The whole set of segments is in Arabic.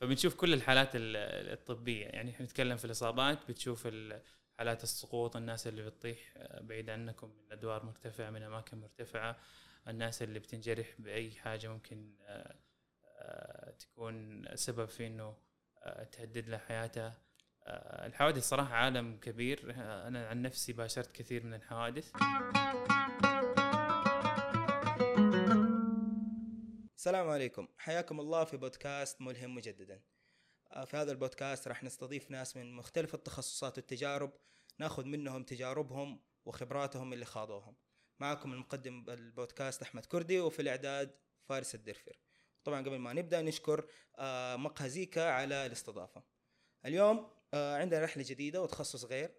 فبنشوف كل الحالات ال- الطبية. يعني إحنا نتكلم في الإصابات بتشوف ال- حالات السقوط الناس اللي بتطيح آه، بعيد عنكم من أدوار مرتفعة من أماكن مرتفعة. الناس اللي بتنجرح بأي حاجة ممكن آه، آه، تكون سبب في إنه تهدد له حياته. آه، الحوادث صراحة عالم كبير. أنا عن نفسي باشرت كثير من الحوادث. السلام عليكم. حياكم الله في بودكاست ملهم مجددا. آه، في هذا البودكاست راح نستضيف ناس من مختلف التخصصات والتجارب ناخذ منهم تجاربهم وخبراتهم اللي خاضوهم. معكم المقدم البودكاست أحمد كردي وفي الإعداد فارس الدرفر طبعا قبل ما نبدأ نشكر آه، مقهى زيكا على الاستضافة. اليوم آه، عندنا رحلة جديدة وتخصص غير.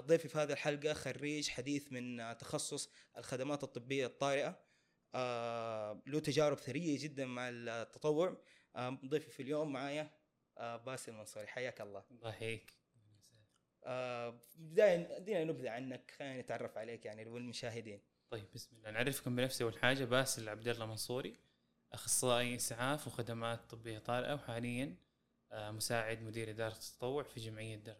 ضيفي في هذه الحلقة خريج حديث من تخصص الخدمات الطبية الطارئة. آه، له تجارب ثرية جدا مع التطوع. آه، ضيفي في اليوم معايا آه، باسل المنصوري. حياك الله. الله يحييك. بداية ادينا نبذة عنك. خلينا نتعرف عليك يعني والمشاهدين. طيب بسم الله. نعرفكم بنفسي أول حاجة باسل عبد الله منصوري أخصائي اسعاف وخدمات طبية طارئة وحاليا مساعد مدير إدارة التطوع في جمعية درهم.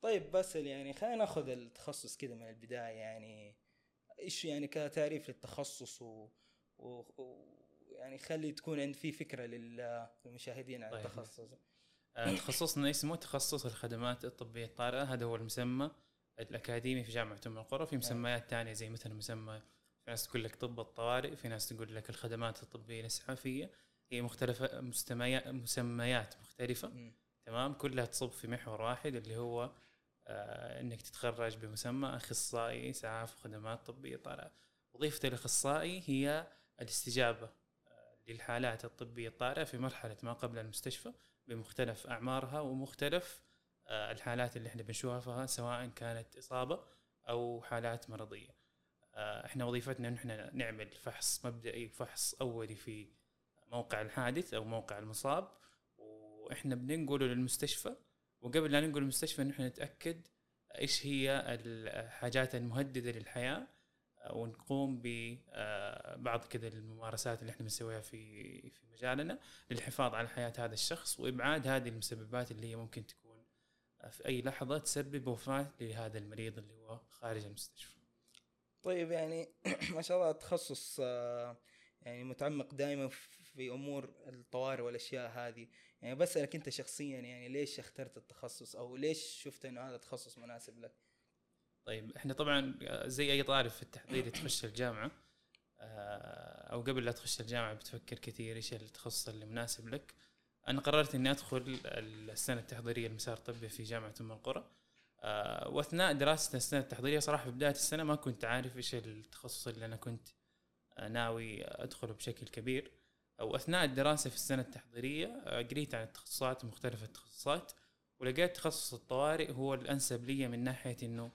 طيب باسل يعني خلينا ناخذ التخصص كذا من البداية يعني. إيش يعني كتعريف للتخصص و, و... و... يعني خلي تكون عند في فكرة لل- للمشاهدين عن طيب. التخصص. آه، تخصصنا اسمه تخصص الخدمات الطبية الطارئة هذا هو المسمى الأكاديمي في جامعة أم القرى. في مسميات ثانية زي مثلا مسمى في ناس تقول لك طب الطوارئ في ناس تقول لك الخدمات الطبية الإسعافية. هي مختلفة مستميا- مسميات مختلفة. تمام؟ كلها تصب في محور واحد اللي هو إنك تتخرج بمسمى أخصائي إسعاف وخدمات طبية. طارئه وظيفه الأخصائي هي الاستجابة آه للحالات الطبية. الطارئه في مرحلة ما قبل المستشفى بمختلف أعمارها ومختلف آه الحالات اللي إحنا بنشوفها سواء كانت إصابة أو حالات مرضية. آه إحنا وظيفتنا إن إحنا نعمل فحص مبدئي وفحص أولي في موقع الحادث أو موقع المصاب وإحنا بننقله للمستشفى وقبل لا ننقل المستشفى نحن نتأكد إيش هي الحاجات المهددة للحياة ونقوم ببعض كذا الممارسات اللي إحنا بنسويها في في مجالنا للحفاظ على حياة هذا الشخص وإبعاد هذه المسببات اللي هي ممكن تكون في أي لحظة تسبب وفاة لهذا المريض اللي هو خارج المستشفى. طيب يعني ما شاء الله تخصص آه، يعني متعمق دائما في أمور الطوارئ والأشياء هذه يعني بسألك أنت شخصيا يعني ليش اخترت التخصص؟ أو ليش شفت إنه هذا التخصص مناسب لك؟ طيب إحنا طبعا زي أي طالب في التحضير تخش الجامعة. آه، أو قبل لا تخش الجامعة بتفكر كثير إيش التخصص اللي مناسب لك. أنا قررت إني أدخل السنة التحضيرية المسار الطبي في جامعة أم القرى. آه، وأثناء دراستنا السنة التحضيرية صراحة في بداية السنة ما كنت عارف إيش التخصص اللي أنا كنت آه، ناوي أدخله بشكل كبير. أو أثناء الدراسة في السنة التحضيرية آه، قريت عن التخصصات مختلف التخصصات ولقيت تخصص الطوارئ هو الأنسب لي من ناحية إنه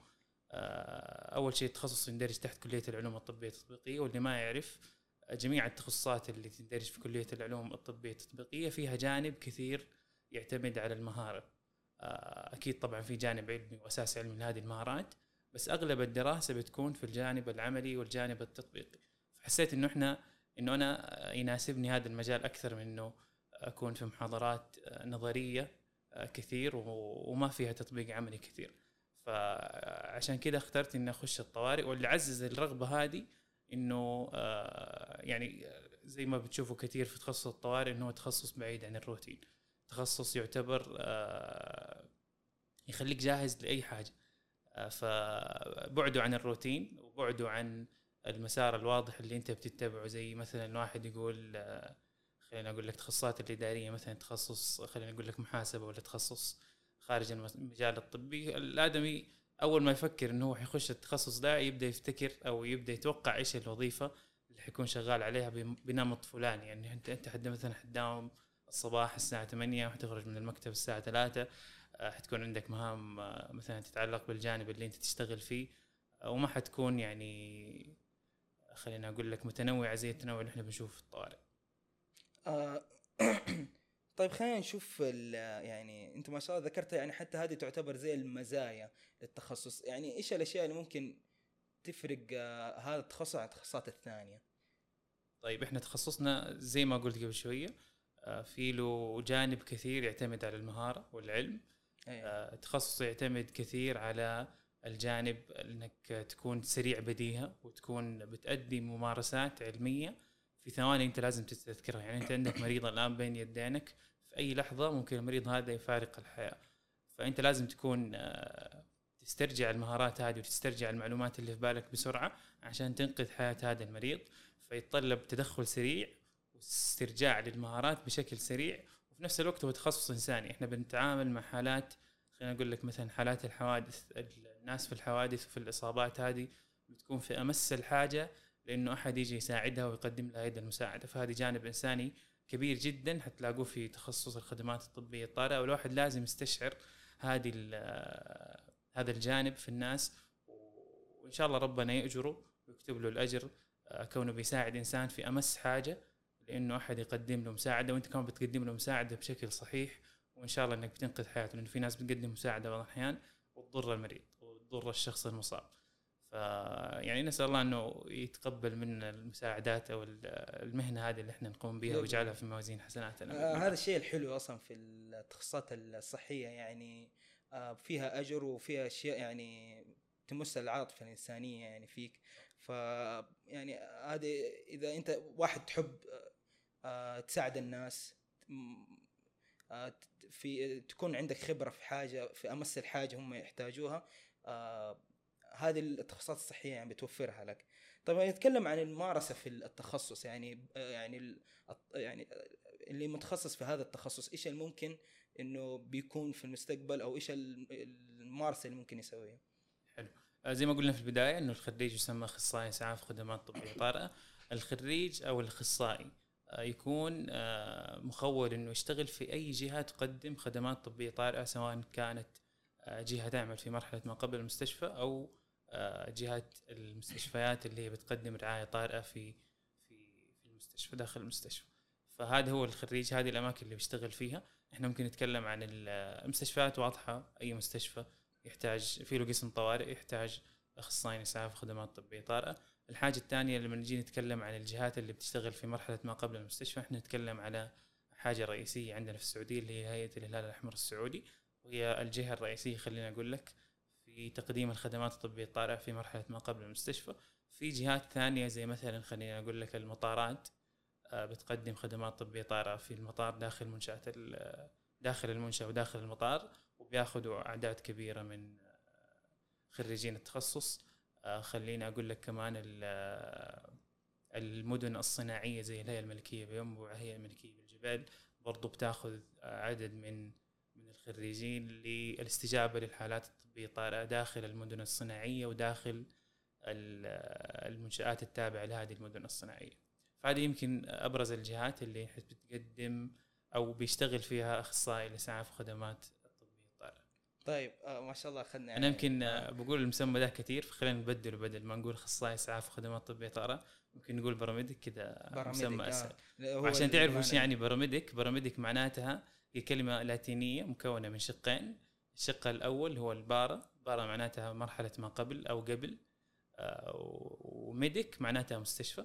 آه، أول شيء تخصص يندرج تحت كلية العلوم الطبية التطبيقية واللي ما يعرف آه، جميع التخصصات اللي تندرج في كلية العلوم الطبية التطبيقية فيها جانب كثير يعتمد على المهارة. أكيد طبعا في جانب علمي وأساس علمي لهذه المهارات بس أغلب الدراسة بتكون في الجانب العملي والجانب التطبيقي. فحسيت إنه إحنا إنه أنا يناسبني هذا المجال أكثر من إنه أكون في محاضرات نظرية كثير وما فيها تطبيق عملي كثير. فعشان كذا اخترت إني أخش الطوارئ واللي عزز الرغبة هذه إنه آه، يعني زي ما بتشوفوا كثير في تخصص الطوارئ إنه هو تخصص بعيد عن الروتين. تخصص يعتبر آه، يخليك جاهز لأي حاجة. آه، فبعده عن الروتين وبعده عن المسار الواضح اللي أنت بتتبعه. زي مثلا واحد يقول آه، خلينا أقول لك تخصصات الإدارية مثلا تخصص خلينا أقول لك محاسبة ولا تخصص خارج الم- المجال الطبي. الآدمي أول ما يفكر إنه هو حيخش التخصص ده يبدأ يفتكر أو يبدأ يتوقع إيش الوظيفة اللي حيكون شغال عليها بنمط فلاني. يعني أنت أنت حد مثلا حتداوم الصباح الساعة 8 وحتخرج من المكتب الساعة 3 آه، حتكون عندك مهام آه، مثلا تتعلق بالجانب اللي أنت تشتغل فيه وما حتكون يعني خلينا أقول لك متنوعة زي التنوع اللي إحنا بنشوفه في الطوارئ. آه، طيب خلينا نشوف يعني أنت ما شاء الله ذكرت يعني حتى هذه تعتبر زي المزايا للتخصص. يعني إيش الأشياء اللي ممكن تفرق آه، هذا التخصص عن التخصصات الثانية؟ طيب إحنا تخصصنا زي ما قلت قبل شوية آه، في له جانب كثير يعتمد على المهارة والعلم. أيه. آه، تخصص يعتمد كثير على الجانب انك تكون سريع بديهة وتكون بتأدي ممارسات علمية في ثواني انت لازم تستذكرها. يعني انت عندك مريض الآن بين يدينك في أي لحظة ممكن المريض هذا يفارق الحياة. فأنت لازم تكون آه، تسترجع المهارات هذه وتسترجع المعلومات اللي في بالك بسرعة عشان تنقذ حياة هذا المريض. فيتطلب تدخل سريع واسترجاع للمهارات بشكل سريع وفي نفس الوقت هو تخصص إنساني. إحنا بنتعامل مع حالات خلينا نقول لك مثلا حالات الحوادث الناس في الحوادث وفي الإصابات هذه بتكون في أمس الحاجة لأنه أحد يجي يساعدها ويقدم لها يد المساعدة. فهذه جانب إنساني كبير جدا حتلاقوه في تخصص الخدمات الطبية الطارئة والواحد لازم يستشعر هذه هذا الجانب في الناس. وإن شاء الله ربنا يأجره ويكتب له الأجر آه، كونه بيساعد إنسان في أمس حاجة لأنه أحد يقدم له مساعدة وأنت كمان بتقدم له مساعدة بشكل صحيح. وإن شاء الله إنك بتنقذ حياته لأنه في ناس بتقدم مساعدة بعض الأحيان وتضر المريض. وتضر الشخص المصاب. ف يعني نسأل الله إنه يتقبل منا المساعدات أو المهنة هذه اللي إحنا نقوم بها ويجعلها في موازين حسناتنا. آه هذا الشيء الحلو أصلا في التخصصات الصحية يعني آه فيها أجر وفيها أشياء يعني تمس العاطفة الإنسانية يعني فيك. ف يعني هذه إذا أنت واحد تحب آه تساعد الناس آه في تكون عندك خبرة في حاجة في أمس الحاجة هم يحتاجوها آه هذه التخصصات الصحية يعني بتوفرها لك. طبعا نتكلم عن الممارسة في التخصص يعني يعني يعني اللي متخصص في هذا التخصص إيش الممكن إنه بيكون في المستقبل أو إيش الممارسة اللي ممكن يسويها؟ حلو. آه، زي ما قلنا في البداية إنه الخريج يسمى أخصائي اسعاف خدمات طبيه طارئه الخريج أو الأخصائي آه، يكون مخول إنه يشتغل في أي جهة تقدم خدمات طبيه طارئه سواء كانت جهة تعمل في مرحلة ما قبل المستشفى أو جهات المستشفيات اللي هي بتقدم رعاية طارئة في في في المستشفى داخل المستشفى. فهذا هو الخريج هذه الأماكن اللي بيشتغل فيها. إحنا ممكن نتكلم عن المستشفيات واضحة. أي مستشفى يحتاج في له قسم طوارئ يحتاج اخصائي اسعاف خدمات طبية طارئة. الحاجة الثانية لما نجي نتكلم عن الجهات اللي بتشتغل في مرحلة ما قبل المستشفى إحنا نتكلم على حاجة رئيسية عندنا في السعودية اللي هي هيئة الهلال الأحمر السعودي. وهي الجهة الرئيسية خلينا أقول لك في تقديم الخدمات الطبية الطارئة في مرحلة ما قبل المستشفى. في جهات ثانية زي مثلا خلينا أقول لك المطارات آه، بتقدم خدمات طبية طارئة في المطار داخل منشات داخل المنشأة وداخل المطار وبياخذوا أعداد كبيرة من آه، خريجين التخصص. آه، خليني أقول لك كمان المدن الصناعية زي الهيئة الملكية بينبع الهيئة الملكية بالجبال برضو بتاخذ عدد من الخريجين للاستجابة للحالات الطبية الطارئه داخل المدن الصناعية وداخل المنشآت التابعة لهذه المدن الصناعية. فهذه يمكن أبرز الجهات اللي بتقدم أو بيشتغل فيها أخصائي الاسعاف وخدمات الطبيه الطارئه. طيب آه ما شاء الله اخذنا أنا يمكن آه بقول المسمى ده كثير فخلينا نبدل بدل ما نقول أخصائي إسعاف وخدمات طبية طارئه ممكن نقول باراميديك كذا مسمى أسهل آه. عشان تعرفوا إيش يعني باراميديك باراميديك معناتها هي كلمة لاتينية مكونة من شقين. الشق الأول هو البارا بارا معناتها مرحلة ما قبل أو قبل آه وميديك معناتها مستشفى.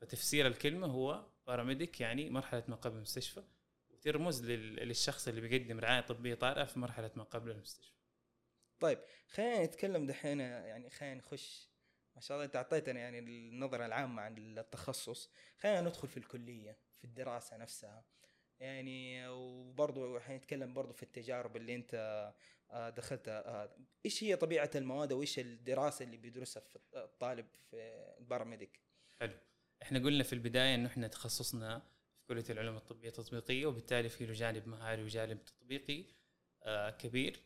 فتفسير الكلمة هو باراميديك يعني مرحلة ما قبل المستشفى. وترمز للشخص اللي بيقدم رعاية طبية طارئه في مرحلة ما قبل المستشفى. طيب خلينا نتكلم دحين يعني خلينا نخش. ما شاء الله إنت أعطيتنا يعني النظرة العامة عن التخصص. خلينا ندخل في الكلية في الدراسة نفسها. يعني وبرضه حنتكلم برضه في التجارب اللي انت آه، دخلتها. آه، إيش هي طبيعة المواد وإيش الدراسة اللي بيدرسها في الطالب في الباراميديك حلو. إحنا قلنا في البداية إنه إحنا تخصصنا في كلية العلوم الطبية التطبيقية وبالتالي في له جانب مهاري وجانب تطبيقي آه كبير.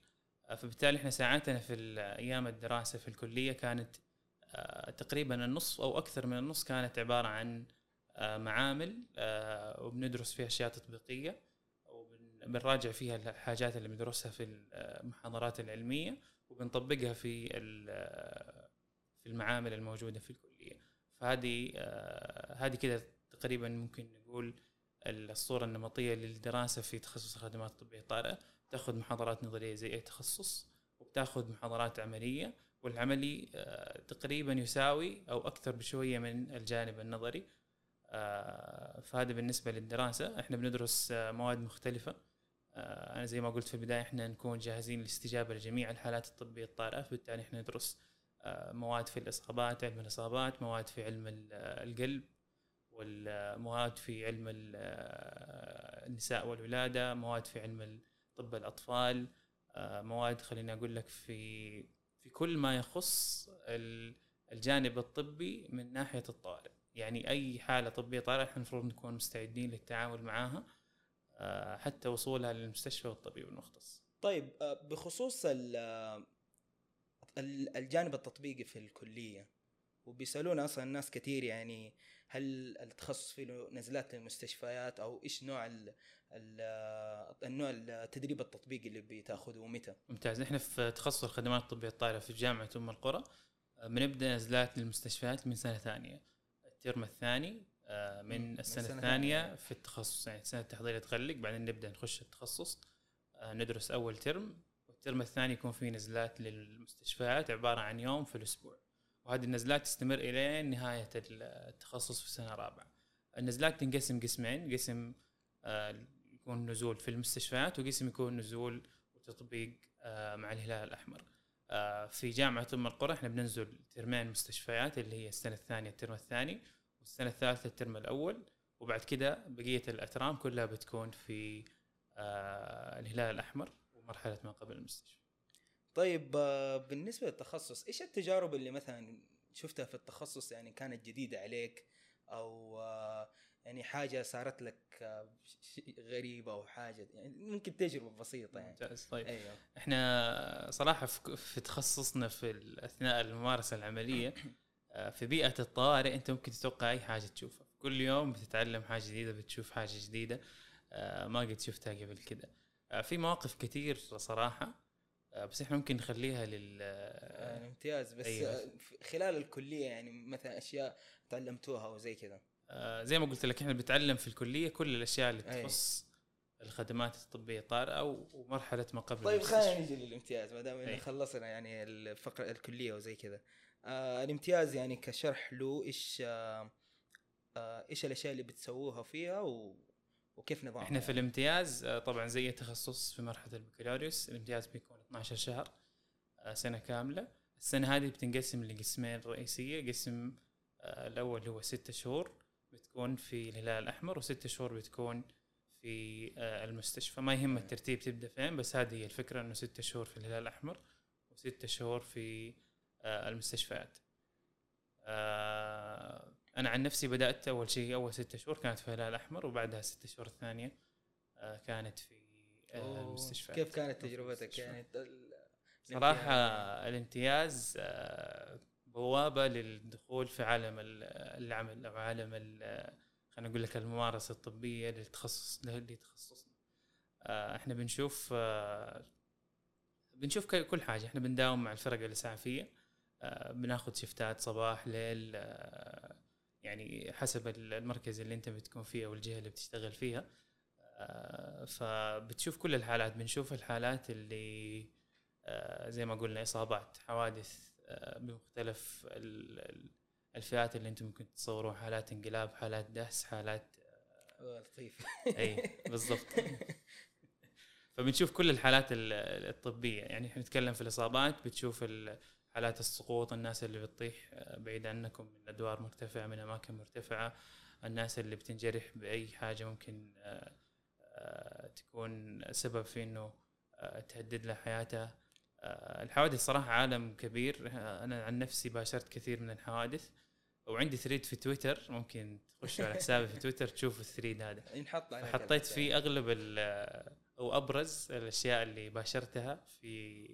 فبالتالي إحنا ساعاتنا في أيام الدراسة في الكلية كانت تقريبا النصف أو أكثر من النص كانت عبارة عن معامل آه وبندرس فيها أشياء تطبيقية وبنراجع فيها الحاجات اللي بندرسها في المحاضرات العلمية وبنطبقها في آه، في المعامل الموجودة في الكلية. فهذه آه، هذه كده تقريبا ممكن نقول الصورة النمطية للدراسة في تخصص الخدمات الطبية الطارئة تأخذ محاضرات نظرية زي أي تخصص وبتأخذ محاضرات عملية والعملي آه، تقريبا يساوي أو أكثر بشوية من الجانب النظري. آه، فهذا بالنسبة للدراسة. إحنا بندرس آه، مواد مختلفة. آه، أنا زي ما قلت في البداية إحنا نكون جاهزين للاستجابه لجميع الحالات الطبية الطارئه فبالتالي إحنا ندرس آه، مواد في الإصابات علم الإصابات مواد في علم ال- القلب والمواد في علم ال- آه، النساء والولادة مواد في علم طب الأطفال آه، مواد خليني أقول لك في في كل ما يخص ال- الجانب الطبي من ناحية الطوارئ. يعني أي حالة طبية طارئة إحنا المفروض نكون مستعدين للتعامل معها آه، حتى وصولها للمستشفى والطبيب المختص. طيب آه، بخصوص آه، ال- الجانب التطبيقي في الكلية وبيسألونا أصلا ناس كثير يعني هل التخصص فيه له نزلات للمستشفيات أو إيش نوع ال ال النوع التدريب التطبيقي اللي بتاخذه ومتى؟ ممتاز. إحنا في تخصص الخدمات الطبية الطارئة في جامعة أم القرى بنبدأ نزلات للمستشفيات من سنة ثانية. الترم الثاني آه، من السنة الثانية. في التخصص. يعني سنه التحضير تغلق بعدين نبدأ نخش التخصص. آه، ندرس أول ترم والترم الثاني يكون في نزلات للمستشفيات عبارة عن يوم في الأسبوع. وهذه النزلات تستمر إلى نهاية التخصص في سنه رابعه النزلات تنقسم قسمين قسم آه، يكون نزول في المستشفيات وقسم يكون نزول وتطبيق مع الهلال الأحمر. في جامعة أم القرى إحنا بننزل ترمين مستشفيات اللي هي السنة الثانية الترم الثاني. والسنة الثالثة الترم الأول وبعد كده بقية الأترام كلها بتكون في آه، الهلال الأحمر ومرحلة ما قبل المستشفى. طيب آه، بالنسبة للتخصص إيش التجارب اللي مثلا شفتها في التخصص يعني كانت جديدة عليك؟ أو آه، يعني حاجة صارت لك غريبه أو حاجة يعني ممكن تجربة بسيطة يعني. ممتاز. طيب أيوه. إحنا صراحة في تخصصنا في اثناء الممارسة العملية في بيئة الطوارئ أنت ممكن تتوقع أي حاجة تشوفها كل يوم بتتعلم حاجة جديدة بتشوف حاجة جديدة آه، ما قد شفتها قبل كده آه، في مواقف كثير صراحة آه، بس إحنا ممكن نخليها لل آه، ممتاز بس أيوة. آه، خلال الكلية يعني مثلا أشياء تعلمتوها أو زي كذا آه، زي ما قلت لك إحنا بنتعلم في الكلية كل الأشياء اللي أي. تخص الخدمات الطبية الطارئه ومرحلة ما قبل طيب. خلينا نجي للامتياز ما دام إننا أي. خلصنا يعني الفقرة الكلية وزي كذا آه الامتياز يعني كشرح له إيش آه آه إيش الأشياء اللي بتسووها فيها و... وكيف نظامها إحنا في يعني. الامتياز آه، طبعا زي التخصص في مرحلة البكالوريوس الامتياز بيكون 12 شهر آه، سنة كاملة. السنة هذه بتنقسم لقسمين رئيسية. قسم آه، الأول هو ستة شهور بتكون في الهلال الأحمر وستة شهور بتكون في المستشفى. ما يهم الترتيب تبدأ فين بس هذه هي الفكرة إنه ستة شهور في الهلال الأحمر وستة شهور في المستشفيات. آه، أنا عن نفسي بدأت أول شيء أول ستة شهور كانت في الهلال الأحمر وبعدها ستة شهور الثانية آه، كانت في آه، المستشفيات. كيف كانت تجربتك. يعني صراحة الامتياز. آه، بوابة للدخول في عالم ال- العمل أو عالم ال- خلينا نقول لك الممارسة الطبية للتخصص لتخصصنا. آه، إحنا بنشوف آه، بنشوف كل حاجة. إحنا بنداوم مع الفرق الإسعافية. آه، بناخذ شفتات صباح ليل آه، يعني حسب المركز اللي انت بتكون فيه أو الجهة اللي بتشتغل فيها. آه، فبتشوف كل الحالات بنشوف الحالات اللي آه، زي ما قلنا إصابات حوادث آه، بمختلف ال- ال- الفئات اللي أنتم ممكن تتصوروها حالات انقلاب حالات دهس حالات آه، لطيف إي بالضبط. فبنشوف كل الحالات ال- الطبية. يعني إحنا نتكلم في الإصابات بتشوف حالات السقوط الناس اللي بتطيح آه، بعيد عنكم من أدوار مرتفعة من أماكن مرتفعة الناس اللي بتنجرح بأي حاجة ممكن آه، آه، تكون سبب في إنه آه، تهدد له حياته. آه، الحوادث صراحة عالم كبير. أنا عن نفسي باشرت كثير من الحوادث وعندي thread في تويتر. ممكن تخشوا على حسابي في تويتر تشوفوا ال thread هذا. ينحط حطيت. فيه أغلب أو أبرز الأشياء اللي باشرتها في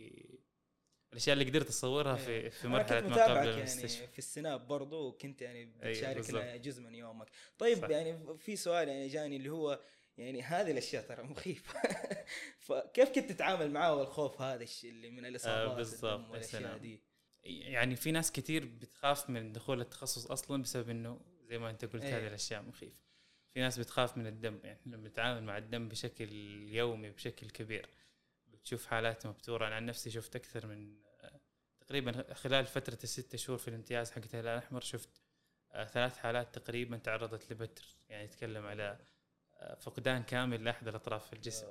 الأشياء اللي قدرت أصورها في في أنا مرحلة ما قبل يعني المستشفى في السناب برضو وكنت يعني أيوة، بتشاركنا بالضبط. جزء من يومك طيب صح. يعني في سؤال يعني جاني اللي هو يعني هذه الأشياء ترى مخيفة فكيف كنت تتعامل معاه والخوف هذا الشيء اللي من الإصابات بالضبط، الدم يا والاشياء. دي يعني في ناس كثير بتخاف من دخول التخصص أصلا بسبب إنه زي ما أنت قلت أيوة. هذه الأشياء مخيفة في ناس بتخاف من الدم يعني إحنا بنتعامل مع الدم بشكل يومي بشكل كبير بتشوف حالات مبتورة. أنا عن نفسي شفت أكثر من تقريبا خلال فترة الست شهور في الامتياز حقت الهلال الاحمر شفت آه، ثلاث حالات تقريبا تعرضت لبتر. يعني يتكلم على آه، فقدان كامل لأحد الأطراف في الجسم.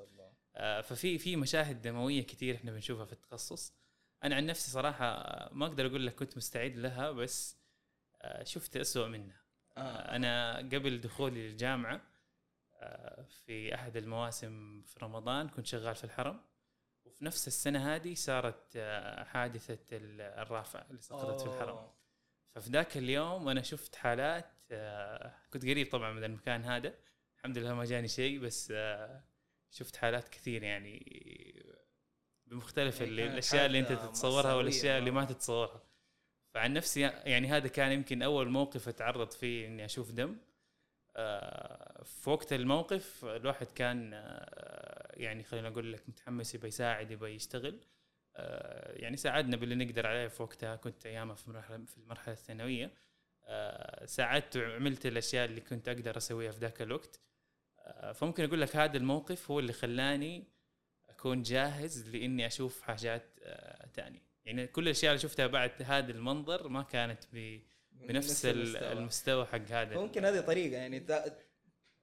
آه، ففي في مشاهد دموية كثير إحنا بنشوفها في التخصص. أنا عن نفسي صراحة ما أقدر أقول لك كنت مستعد لها بس شفت أسوأ منها. آه. أنا قبل دخولي للجامعة في أحد المواسم في رمضان كنت شغال في الحرم. وفي نفس السنة هذه صارت آه، حادثة ال- الرافعه اللي سقطت في الحرم. ففي ذاك اليوم أنا شفت حالات آه، كنت قريب طبعا من المكان هذا الحمد لله ما جاني شيء بس آه، شفت حالات كثير يعني بمختلف يعني الأشياء اللي أنت تتصورها. والأشياء اللي ما. تتصورها فعن نفسي يعني هذا كان يمكن أول موقف أتعرض فيه إني أشوف دم في وقت الموقف الواحد كان آه، يعني خلينا أقول لك متحمس يبغى يساعد يبغى يشتغل. آه، يعني ساعدنا باللي نقدر عليه في وقتها. كنت ايامها في المرحله في المرحلة الثانوية. آه، ساعدت وعملت الأشياء اللي كنت أقدر أسويها في ذاك الوقت. آه، فممكن أقول لك هذا الموقف هو اللي خلاني أكون جاهز لإني أشوف حاجات آه، تانية. يعني كل الأشياء اللي شفتها بعد هذا المنظر ما كانت ب- بنفس ال- المستوى. المستوى حق هذا. ممكن هذه طريقة يعني.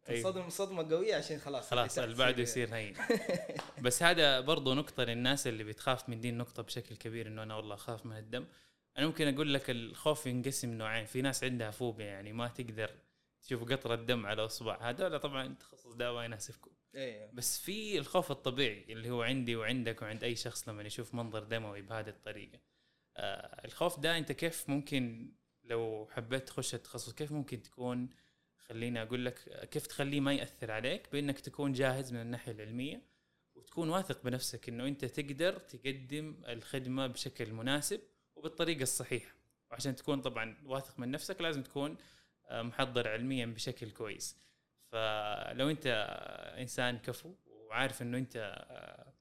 تصدم صدمه قوية عشان خلاص خلاص اللي بعده يصير هين. بس هذا برضو نقطة للناس اللي بتخاف من دي النقطة بشكل كبير إنه أنا والله أخاف من الدم. أنا ممكن أقول لك الخوف ينقسم نوعين. في ناس عندها فوبيا يعني ما تقدر تشوف قطرة دم على اصبع هذول طبعا التخصص ده ما يناسبكم. أيوه بس في الخوف الطبيعي اللي هو عندي وعندك وعند أي شخص لما يشوف منظر دموي بهذه الطريقة. آه الخوف ده أنت كيف ممكن لو حبيت تخش التخصص كيف ممكن تكون خليني أقول لك كيف تخليه ما يأثر عليك؟ بإنك تكون جاهز من الناحية العلمية وتكون واثق بنفسك إنه أنت تقدر تقدم الخدمة بشكل مناسب وبالطريقة الصحيحة. وعشان تكون طبعا واثق من نفسك لازم تكون آه، محضر علميا بشكل كويس. فلو أنت إنسان كفو وعارف إنه أنت آه،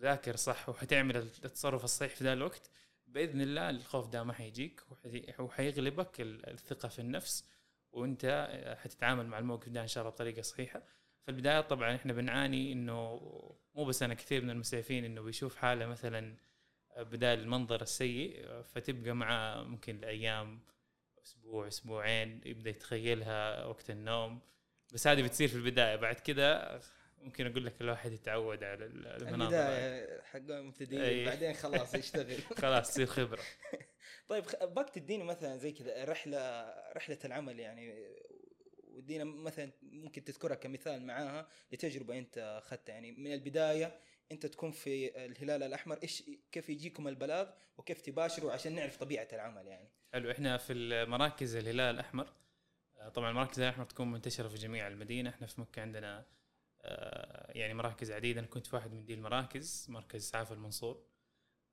ذاكر صح وحتعمل التصرف الصحيح في ذا الوقت بإذن الله الخوف ده ما حيجيك وحي- وحيغلبك ال- الثقة في النفس وأنت آه، حتتعامل مع الموقف ده إن شاء الله بطريقة صحيحة. في البداية طبعا إحنا بنعاني إنه مو بس أنا كثير من المسعفين إنه بيشوف حالة مثلا بدال المنظر السيء آه، فتبقى معه ممكن لايام أسبوع أسبوعين يبدأ يتخيلها وقت النوم. بس هذه بتصير في البداية. بعد كده ممكن أقول لك الواحد يتعود على ال- المناظر هذه. البدايه حقهم مبتدئين أي. بعدين خلاص يشتغل. خلاص تصير خبرة. طيب باك تديني مثلا زي كذا رحلة رحلة العمل يعني ودينا مثلا ممكن تذكرها كمثال معاها لتجربة أنت أخذتها. يعني من البداية أنت تكون في الهلال الأحمر إيش كيف يجيكم البلاغ وكيف تباشروا عشان نعرف طبيعة العمل يعني؟ حلو إحنا في المراكز الهلال الأحمر آه، طبعا المراكز الهلال الأحمر تكون منتشرة في جميع المدينة. إحنا في مكة عندنا يعني مراكز عديدة. أنا كنت في واحد من دي المراكز مركز اسعاف المنصور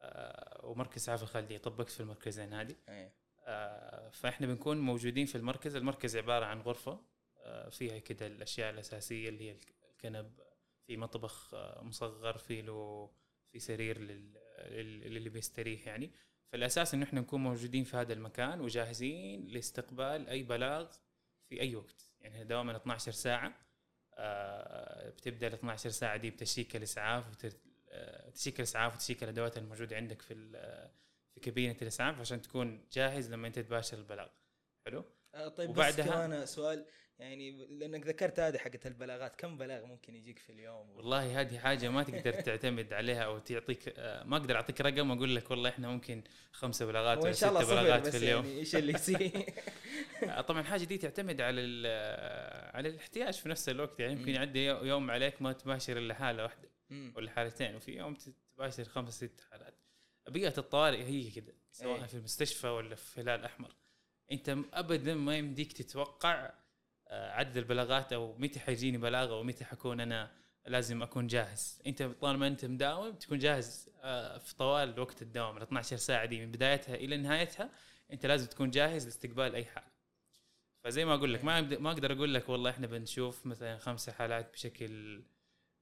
آه، ومركز اسعاف الخالديه طبقت في المركزين هذه. أي. آه، فإحنا بنكون موجودين في المركز. المركز عبارة عن غرفة آه، فيها كده الأشياء الأساسية اللي هي الكنب في مطبخ آه، مصغر في له في سرير لل- لل- للي بيستريح يعني. فالأساس إنه إحنا نكون موجودين في هذا المكان وجاهزين لاستقبال أي بلاغ في أي وقت. يعني دوما 12 ساعة. آه، بتبدأ ال 12 ساعة دي بتشيك الإسعاف وتر- آه، تشيك الإسعاف وتشيك الأدوات الموجودة عندك في ال- في كابينة الإسعاف عشان تكون جاهز لما أنت تباشر البلاغ. حلو؟ آه، طيب وبعدها- بس كمان سؤال. يعني لأنك ذكرت هذه حقت البلاغات كم بلاغ ممكن يجيك في اليوم والله هذه حاجة ما تقدر تعتمد عليها أو تعطيك آه، ما أقدر أعطيك رقم وأقول لك والله إحنا ممكن خمسة بلاغات الله ستة بلاغات في اليوم يعني إيش اللي يصير آه، طبعا الحاجة دي تعتمد على آه، على الاحتياج في نفس الوقت يعني يمكن مم. يعدي يو- يوم عليك ما تباشر إلا حالة واحدة مم. ولا حالتين وفي يوم تباشر خمس ست حالات بيئة الطوارئ هي كده سواء إيه. في المستشفى ولا في هلال أحمر أنت م- أبدا ما يمديك تتوقع عدد البلاغات أو متى حيجيني بلاغ أو متى حكون أنا لازم أكون جاهز. أنت طالما أنت مداوم تكون جاهز آه، في طوال وقت الدوام ال 12 ساعة دي من بدايتها إلى نهايتها أنت لازم تكون جاهز لاستقبال أي حالة فزي ما أقول لك ما ما أقدر أقول لك والله إحنا بنشوف مثلا خمسة حالات بشكل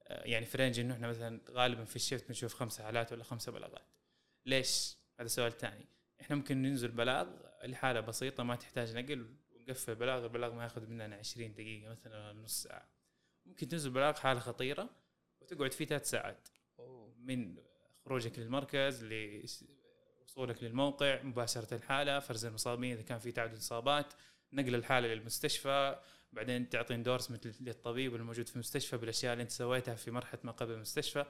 آه، يعني في range إنه إحنا مثلا غالبا في ال shift بنشوف خمسة حالات ولا خمسة بلاغات. ليش؟ هذا سؤال ثاني إحنا ممكن ننزل بلاغ لحالة بسيطة ما تحتاج نقل ونقفل البلاغ البلاغ ما ياخذ مننا 20 دقيقة مثلا نص ساعة. ممكن تنزل بلاغ حالة خطيرة وتقعد فيه ثلاث ساعات. من خروجك للمركز وصولك للموقع مباشرة الحالة فرز المصابين إذا كان في تعدد إصابات نقل الحالة للمستشفى بعدين تعطي endorsement للطبيب الموجود في المستشفى بالأشياء اللي أنت سويتها في مرحلة ما قبل المستشفى.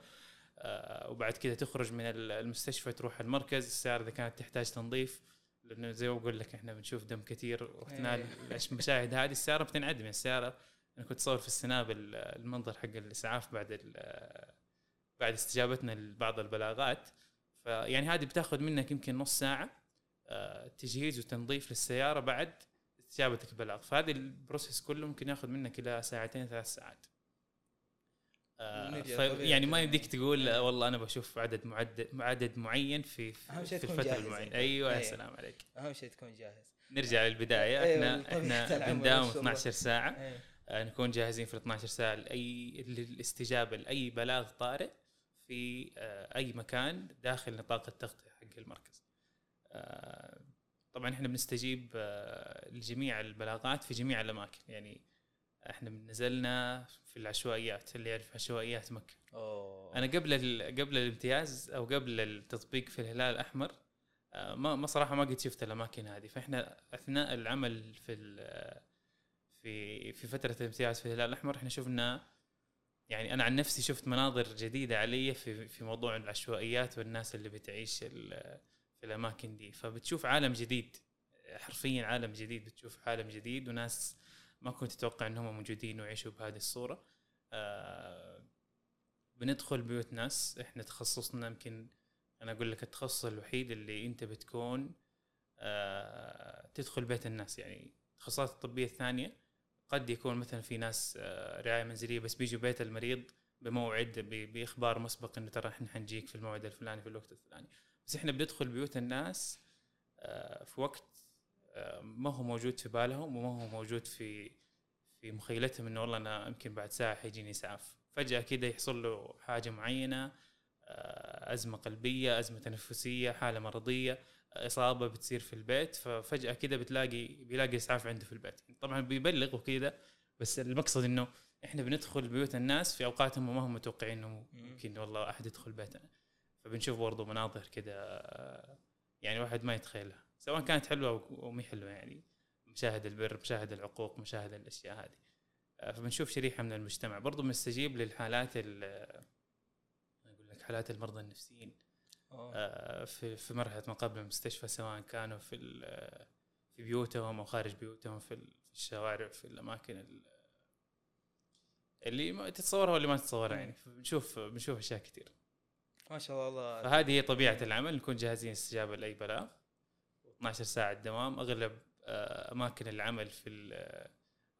آه، وبعد كذا تخرج من المستشفى تروح المركز. السيارة إذا كانت تحتاج تنظيف لأنه زي ما بقول لك إحنا بنشوف دم كثير واحتمال إيه. المشاهد هذه السيارة بتنعدم السيارة أنا كنت اصور في السناب ال- المنظر حق الإسعاف بعد بعد استجابتنا لبعض البلاغات. فيعني هذه بتاخذ منك يمكن نص ساعة آه، تجهيز وتنظيف للسيارة بعد استجابتك البلاغ. فهذه البروسيس كله ممكن ياخذ منك إلى ساعتين ثلاث ساعات آه، نرجع ف- طبيعي يعني ما. يمديك تقول آه، والله أنا بشوف عدد معدد عدد معين في في شيء تكون الفترة المعينة أنت. أيوه يا أيه. سلام عليك أهم شيء تكون جاهز نرجع للبداية أيوة، إحنا إحنا بنداوم ما شاء الله. 12 ساعة إيه. آه، نكون جاهزين في ال 12 ساعة لأي للاستجابة لأي بلاغ طارئ في آه، أي مكان داخل نطاق التغطية حق المركز. آه، طبعا إحنا بنستجيب لجميع البلاغات في جميع الأماكن يعني إحنا نزلنا في العشوائيات اللي يعرف عشوائيات مكة. أوه. أنا قبل قبل الامتياز أو قبل التطبيق في الهلال الأحمر آه، ما ما صراحة ما قد شفت الأماكن هذه. فإحنا أثناء العمل في ال- في في فترة الامتياز في الهلال الأحمر إحنا شفنا يعني أنا عن نفسي شفت مناظر جديدة علي في في موضوع العشوائيات والناس اللي بتعيش ال- في الأماكن دي. فبتشوف عالم جديد حرفيا عالم جديد بتشوف عالم جديد وناس ما كنت تتوقع إنهم موجودين ويعيشوا بهذه الصورة. آه، بندخل بيوت ناس. إحنا تخصصنا يمكن أنا أقول لك التخصص الوحيد اللي أنت بتكون آه، تدخل بيت الناس. يعني التخصصات الطبية الثانية قد يكون مثلا في ناس آه، رعاية منزلية بس بيجوا بيت المريض بموعد بإخبار مسبق إنه ترى إحنا حنجيك في الموعد الفلاني في الوقت الفلاني. بس إحنا بندخل بيوت الناس آه، في وقت ما هو موجود في بالهم وما هو موجود في في مخيلتهم إنه والله أنا يمكن بعد ساعة حيجيني إسعاف. فجأة كده يحصل له حاجة معينة آه، أزمة قلبية أزمة تنفسية حالة مرضية إصابة بتصير في البيت. ففجاه كده بتلاقي بيلاقي إسعاف عنده في البيت. طبعا بيبلغ وكده بس المقصد إنه إحنا بندخل بيوت الناس في اوقات هم ما هم متوقعين إنه ممكن والله أحد يدخل بيتنا. فبنشوف برضه مناظر كده آه، يعني واحد ما يتخيلها. سواء كانت حلوة أو مي حلوة يعني. مشاهد البر مشاهد العقوق مشاهد الأشياء هذه. آه، فبنشوف شريحة من المجتمع. برضو بنستجيب للحالات ال- أقول لك حالات المرضى النفسيين. أوه. آه، في في مرحلة ما قبل المستشفى سواء كانوا في في بيوتهم أو خارج بيوتهم في ال- في الشوارع في الأماكن ال- اللي ما تتصورها واللي ما تتصورها يعني. بنشوف بنشوف أشياء كثير. ما شاء الله. فهذه هي طبيعة العمل. نكون جاهزين استجابة لأي بلاغ. 12 ساعة دوام أغلب آه، أماكن العمل في ال-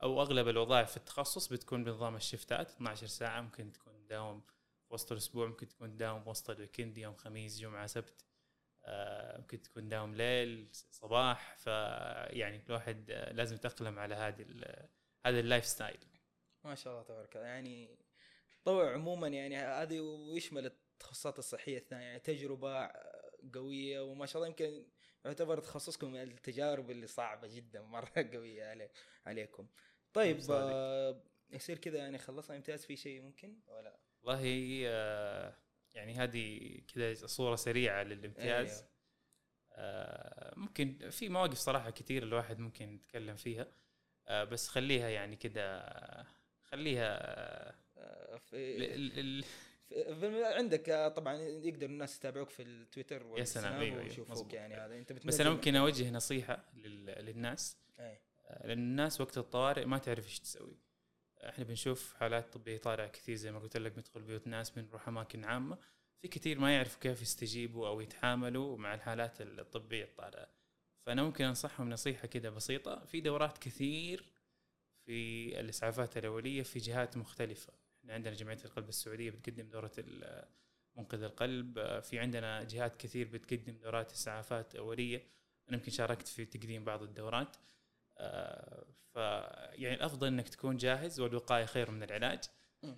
أو أغلب الوظائف في التخصص بتكون بنظام الشفتات. 12 ساعة ممكن تكون تداوم وسط الأسبوع ممكن تكون تداوم وسط ال weekend يوم خميس جمعة سبت آه، ممكن تكون داوم ليل صباح. فيعني الواحد آه، لازم يتأقلم على هذه هذا ال lifestyle. ما شاء الله تبارك الله. يعني طوع عموما يعني هذه ويشمل التخصصات الصحية الثانية يعني تجربة قوية وما شاء الله يمكن يعتبر تخصصكم من التجارب اللي صعبة جدا مرة قوية علي عليكم طيب. آه يصير كذا يعني خلصنا امتياز في شيء ممكن ولا والله آه، يعني هذه كذا صورة سريعة للامتياز أيوه. آه، ممكن في مواقف صراحة كثير الواحد ممكن يتكلم فيها آه، بس خليها يعني كذا خليها آه، في- عندك آه، طبعا يقدر الناس يتابعوك في التويتر يا سلام، أيوه، أيوه، ويشوفوك. يعني هذا. أنت بس أنا ممكن أوجه نصيحة لل- للناس. أي. آه، لأن الناس وقت الطوارئ ما تعرف إيش تسوي. إحنا بنشوف حالات طبية طارئة كثير زي ما قلت لك بندخل بيوت ناس بنروح أماكن عامة. في كثير ما يعرفوا كيف يستجيبوا أو يتعاملوا مع الحالات الطبية الطارئة. فأنا ممكن أنصحهم نصيحة كده بسيطة. في دورات كثير في الإسعافات الأولية في جهات مختلفة. إحنا عندنا جمعية القلب السعودية بتقدم دورة منقذ القلب. في عندنا جهات كثير بتقدم دورات إسعافات أولية. أنا يمكن شاركت في تقديم بعض الدورات. آه، ف يعني الأفضل إنك تكون جاهز والوقاية خير من العلاج.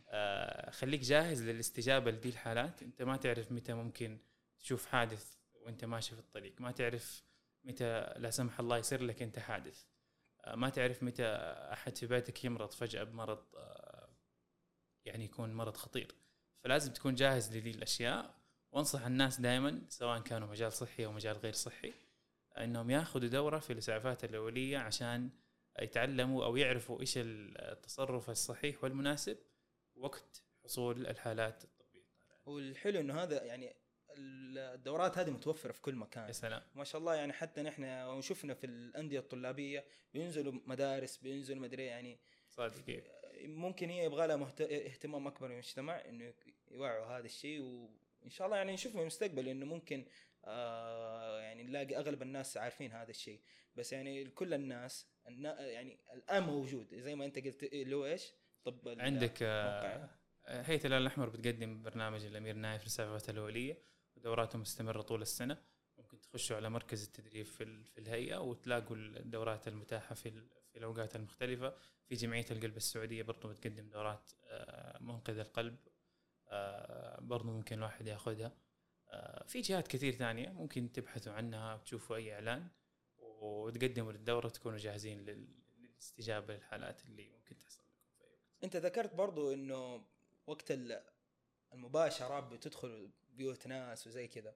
آه، خليك جاهز للاستجابة لدي الحالات. أنت ما تعرف متى ممكن تشوف حادث وأنت ماشي في الطريق. ما تعرف متى لا سمح الله يصير لك أنت حادث. آه، ما تعرف متى أحد في بيتك يمرض فجأة بمرض. يعني يكون مرض خطير. فلازم تكون جاهز لذي الأشياء. وأنصح الناس دائما سواء كانوا مجال صحي أو مجال غير صحي إنهم ياخذوا دورة في الإسعافات الأولية عشان يتعلموا أو يعرفوا إيش التصرف الصحيح والمناسب وقت حصول الحالات الطبية. والحلو إنه هذا يعني الدورات هذه متوفرة في كل مكان. يا سلام. ما شاء الله يعني حتى نحن شفنا في الأندية الطلابية بينزلوا مدارس بينزلوا مدري يعني صادق كيف ممكن هي يبغى لها مهت... اهتمام أكبر من المجتمع إنه يوعوا هذا الشيء وان شاء الله يعني نشوف في المستقبل إنه ممكن آه يعني نلاقي أغلب الناس عارفين هذا الشيء. بس يعني كل الناس النا... يعني الآن موجود. زي ما أنت قلت اللي هو إيش؟ طب عندك آه هيئة الهلال الأحمر بتقدم برنامج الامير نايف للاسعافات الأولية. ودوراته مستمرة طول السنة. ممكن تخشوا على مركز التدريب في, في الهيئة وتلاقوا الدورات المتاحة في, في الأوقات المختلفة. في جمعية القلب السعودية برضو بتقدم دورات آه، منقذ القلب آه، برضو ممكن الواحد ياخذها. آه، في جهات كثير ثانية ممكن تبحثوا عنها وتشوفوا أي إعلان وتقدموا للدورة تكونوا جاهزين للاستجابة للحالات اللي ممكن تحصل لكم في أي وقت. أنت ذكرت برضو إنه وقت المباشرة بتدخل بيوت ناس وزي كذا.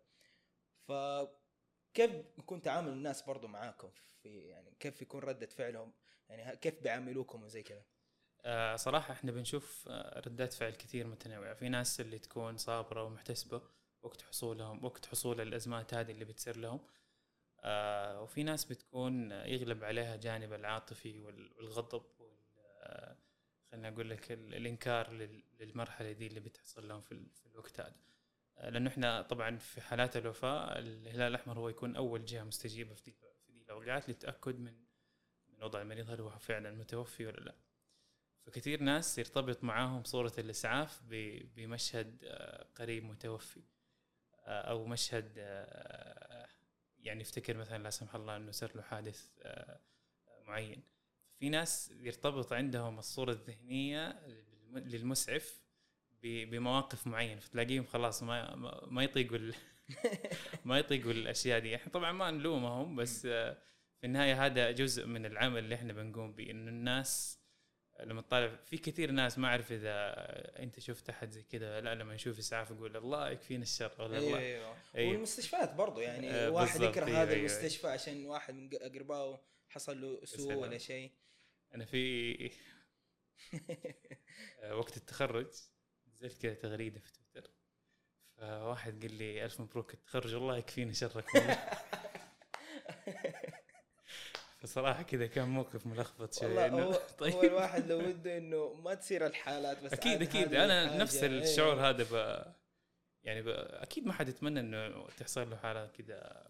فكيف يكون تعامل الناس برضو معاكم في يعني كيف يكون ردة فعلهم؟ يعني كيف بيعاملوكم وزي كذا؟ آه صراحة إحنا بنشوف آه، ردات فعل كثير متنوعة. في ناس اللي تكون صابرة ومحتسبة وقت حصولهم وقت حصول الأزمات هذه اللي بتصير لهم. آه وفي ناس بتكون يغلب عليها جانب العاطفي والغضب وال خلينا أقول لك الإنكار للمرحلة دي اللي بتحصل لهم في, الوقت هذا. لأنه إحنا طبعا في حالات الوفاة الهلال الأحمر هو يكون أول جهة مستجيبة في دي في دي الأوقات للتاكد من وضع المريض هل هو فعلا متوفي ولا لا؟ فكثير ناس يرتبط معاهم صورة الإسعاف بمشهد آه، قريب متوفي آه، أو مشهد آه، يعني يفتكر مثلا لا سمح الله إنه صار له حادث معين. في ناس يرتبط عندهم الصورة الذهنية للمسعف بمواقف معينة. فتلاقيهم خلاص ما ما يطيقوا ما يطيقوا الأشياء دي. إحنا طبعا ما نلومهم بس في النهاية هذا جزء من العمل اللي إحنا بنقوم به إنه الناس لما تطالع في كثير ناس ما أعرف إذا أنت شفت أحد زي كذا لا لما يشوف اسعاف يقول الله يكفينا الشر ولا أيوة الله أيوه أيوة. والمستشفيات برضو يعني آه واحد يكره أيوة هذا أيوة المستشفى عشان واحد من اقربائه حصل له سوء ولا شيء. أنا في آه، وقت التخرج نزلت كذا تغريدة في تويتر فواحد قال لي ألف مبروك التخرج الله يكفيني شرك فصراحه كذا كان موقف ملخبط شوي والله هو, طيب. هو الواحد لو وده إنه ما تصير الحالات بس أكيد أكيد. أنا نفس إيه. الشعور هذا ب يعني ب... أكيد ما حد يتمنى إنه تحصل له حاله كذا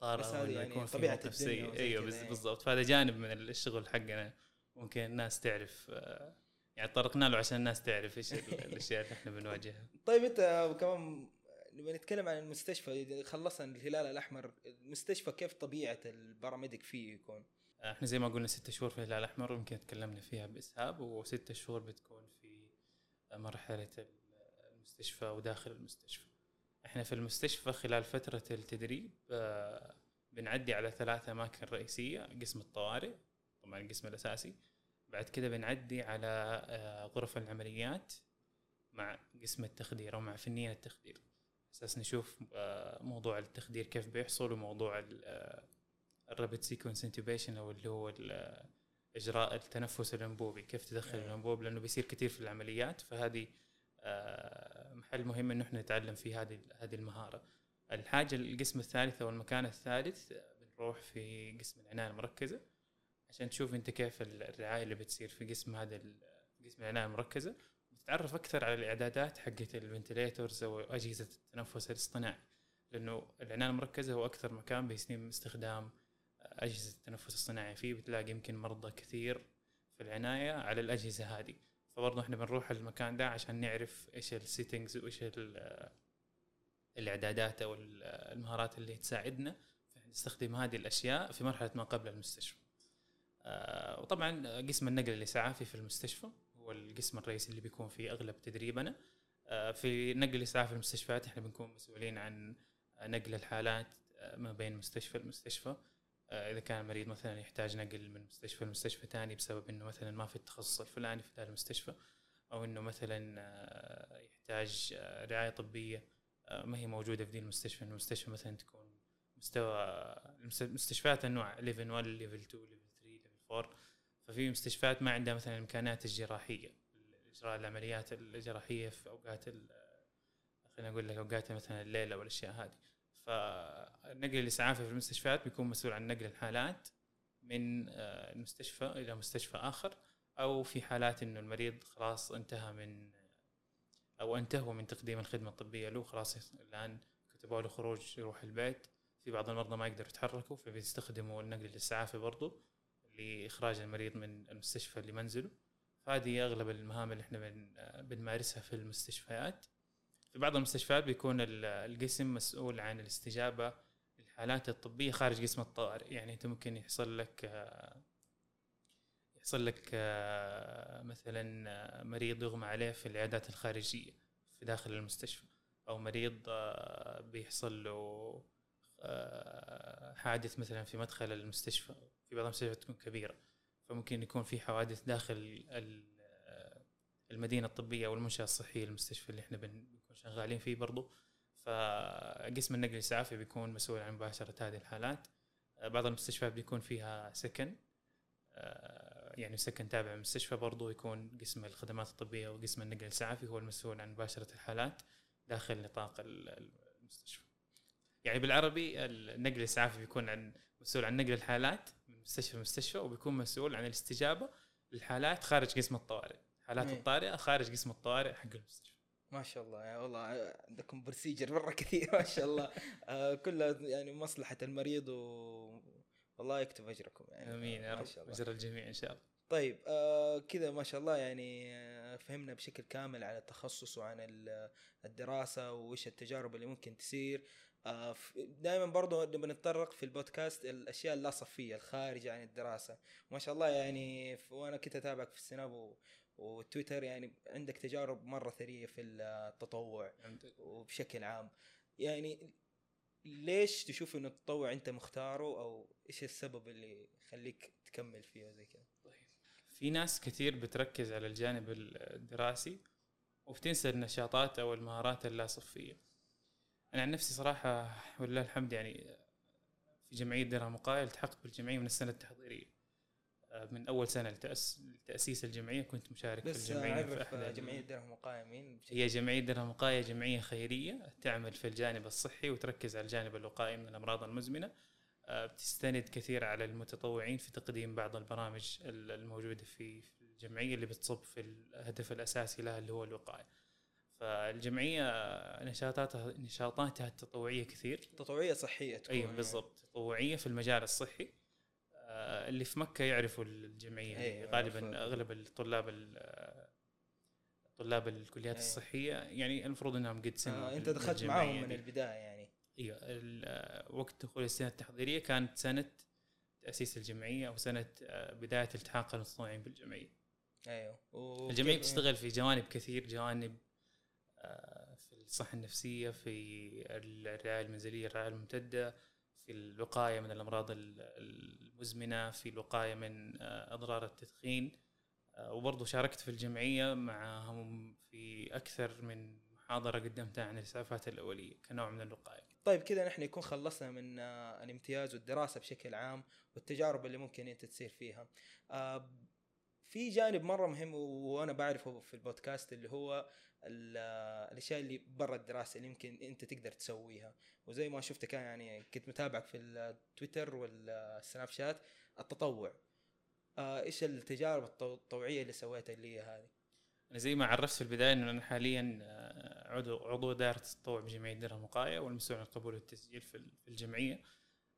طارئة ولا يعني يكون طبيعة نفسيه أيوه بالضبط. فهذا جانب من الشغل حقنا. ممكن الناس تعرف آه، يعني طرقنا له عشان الناس تعرف إيش الأشياء اللي إحنا بنواجهها. طيب أنت كمان نبغى نتكلم عن المستشفى خلصنا الهلال الأحمر المستشفى كيف طبيعة الباراميديك فيه يكون؟ إحنا زي ما قلنا ستة شهور في الهلال الأحمر يمكن تكلمنا فيها بإسهاب وستة شهور بتكون في مرحلة المستشفى وداخل المستشفى. إحنا في المستشفى خلال فترة التدريب آه، بنعدي على ثلاث أماكن رئيسية قسم الطوارئ طبعا القسم الأساسي بعد كده بنعدي على آه، غرف العمليات مع قسم التخدير أو مع فنيين التخدير أساس نشوف آه، موضوع التخدير كيف بيحصل وموضوع ال rapid sequence intubation أو اللي هو إجراء التنفس الانبوبي كيف تدخل نعم. الانبوب لأنه بيصير كثير في العمليات فهذه آه، محل مهم إنه إحنا نتعلم فيه هذه هذه المهارة. الحاجة القسم الثالث أو المكان الثالث بنروح في قسم العناية المركزة عشان تشوف أنت كيف الرعاية اللي بتصير في قسم هذا قسم العناية المركزة. وتتعرف أكثر على الإعدادات حقت الفنتليتورز أو أجهزة التنفس الاصطناعي؟ لأنه العنايه المركزه هو أكثر مكان بيسمى استخدام أجهزة التنفس الصناعي فيه بتلاقي يمكن مرضى كثير في العناية على الأجهزة هذه. فبرضه إحنا بنروح المكان ده عشان نعرف إيش السيتنجز وإيش الإعدادات أو المهارات اللي تساعدنا نستخدم هذه الأشياء في مرحلة ما قبل المستشفى. آه، وطبعا قسم النقل الإسعافي في المستشفى. هو القسم الرئيسي اللي بيكون فيه أغلب تدريبنا. آه، في نقل الاسعاف في المستشفيات إحنا بنكون مسؤولين عن نقل الحالات آه، ما بين مستشفى لمستشفى. إذا كان المريض مثلا يحتاج نقل من مستشفى لمستشفى ثاني بسبب إنه مثلا ما في التخصص الفلاني في ذا المستشفى أو إنه مثلا يحتاج رعاية طبية آه، ما هي موجودة في دي المستشفى. المستشفى مثلا تكون مستوى المست- المستشفيات انواع level 1 level 2 level 3 level 4 ففي مستشفيات ما عندها مثلا الامكانيات الجراحية. اجراء العمليات الجراحية في أوقات خلينا أقول لك أوقات مثلا الليل أو الاشياء هذه. فالنقل الاسعافي في المستشفيات بيكون مسؤول عن نقل الحالات من آه، المستشفى إلى مستشفى آخر أو في حالات إنه المريض خلاص انتهى من أو انتهوا من تقديم الخدمة الطبية له خلاص الآن كتبوا له خروج يروح البيت. في بعض المرضى ما يقدروا يتحركوا فبيستخدموا النقل الاسعافي برضو. لإخراج المريض من المستشفى لمنزله فهذه أغلب المهام اللي إحنا بن بنمارسها في المستشفيات. في بعض المستشفيات بيكون ال- القسم مسؤول عن الاستجابة للحالات الطبية خارج قسم الطوارئ يعني أنت ممكن يحصل لك يحصل لك مثلا مريض يغمى عليه في العيادات الخارجية في داخل المستشفى أو مريض بيحصل له حادث مثلا في مدخل المستشفى في بعض المستشفيات تكون كبيرة فممكن يكون في حوادث داخل آه، المدينة الطبية أو المنشاه الصحية المستشفى اللي إحنا بن- بنكون شغالين فيه برضو. فقسم النقل الاسعافي بيكون مسؤول عن مباشرة هذه الحالات. آه، بعض المستشفيات بيكون فيها سكن آه، يعني سكن تابع للمستشفى برضو يكون قسم الخدمات الطبية وقسم النقل الإسعافي هو المسؤول عن مباشرة الحالات داخل نطاق ال- المستشفى. يعني بالعربي النقل الإسعافي بيكون عن مسؤول عن نقل الحالات من مستشفى لمستشفى وبيكون مسؤول عن الاستجابة للحالات خارج قسم الطوارئ. حالات إيه. الطارئة خارج قسم الطوارئ حق المستشفى. ما شاء الله يا والله عندكم بروسيجر مرة كثير ما شاء الله. آه كلها يعني مصلحة المريض و والله يكتب أجركم يعني. آمين يا رب اجر الجميع إن شاء الله. طيب آه كذا ما شاء الله يعني آه فهمنا بشكل كامل عن التخصص وعن ال- الدراسة وإيش التجارب اللي ممكن تصير. دائما برضو نبغى نتطرق في البودكاست الأشياء اللا صفية الخارجة عن الدراسة. ما شاء الله يعني وأنا كنت أتابعك في السناب وتويتر يعني عندك تجارب مرة ثرية في التطوع. وبشكل عام. يعني ليش تشوف إنه التطوع أنت مختاره؟ أو إيش السبب اللي يخليك تكمل فيه وزي كذا؟ في ناس كثير بتركز على الجانب الدراسي وبتنسى النشاطات أو المهارات اللا صفيه أنا عن نفسي صراحة ولله الحمد يعني في جمعية درهم مقايل التحقت بالجمعية من السنة التحضيرية. آه، من أول سنة لتأس... لتأسيس الجمعية كنت مشارك في بس الجمعية في احد ال- جمعية. درهم مقايمين بشكل- هي جمعية درهم مقايه جمعية خيرية تعمل في الجانب الصحي وتركز على الجانب الوقائي من الأمراض المزمنة. آه، بتستند كثير على المتطوعين في تقديم بعض البرامج ال- الموجودة في في الجمعية اللي بتصب في الهدف الأساسي لها اللي هو الوقايه. فالجمعية نشاطاتها نشاطاتها التطوعيه كثير تطوعية صحية تكون أيوه بالضبط تطوعية في المجال الصحي آه، اللي في مكة يعرفوا الجمعية أيوة، غالبا يعرفوا. أغلب الطلاب ال- طلاب الكليات أيوة. الصحية يعني المفروض إنهم قد سنه آه أنت دخلت معاهم من. البداية يعني أيوه وقت دخول السنة التحضيرية كانت سنة تأسيس الجمعية أو سنة آه، بداية التحاق المتطوعين بالجمعية. أيوه الجمعية بتشتغل في جوانب كثير جوانب في الصحة النفسية في الرعاية المنزلية الرعاية الممتدة في الوقاية من الأمراض ال- المزمنة في الوقاية من آه، أضرار التدخين آه، وبرضه شاركت في الجمعية معهم في أكثر من محاضرة قدمتها عن الإسعافات الأولية كنوع من الوقاية. طيب كذا نحن يكون خلصنا من آه، الامتياز والدراسة بشكل عام والتجارب اللي ممكن أنت تصير فيها في جانب مرة مهم وأنا بعرفه في البودكاست اللي هو الأشياء اللي برا الدراسة اللي يمكن أنت تقدر تسويها. وزي ما شفتك يعني كنت متابعك في التويتر والسناب شات التطوع. آه، إيش التجارب التطوعية اللي سويتها اللي هي هذه؟ أنا زي ما عرفت في البداية إنه أنا حاليا آه، عضو عضو دائره التطوع بجمعية درهم وقاية والمسؤول عن القبول والتسجيل في ال- في الجمعية.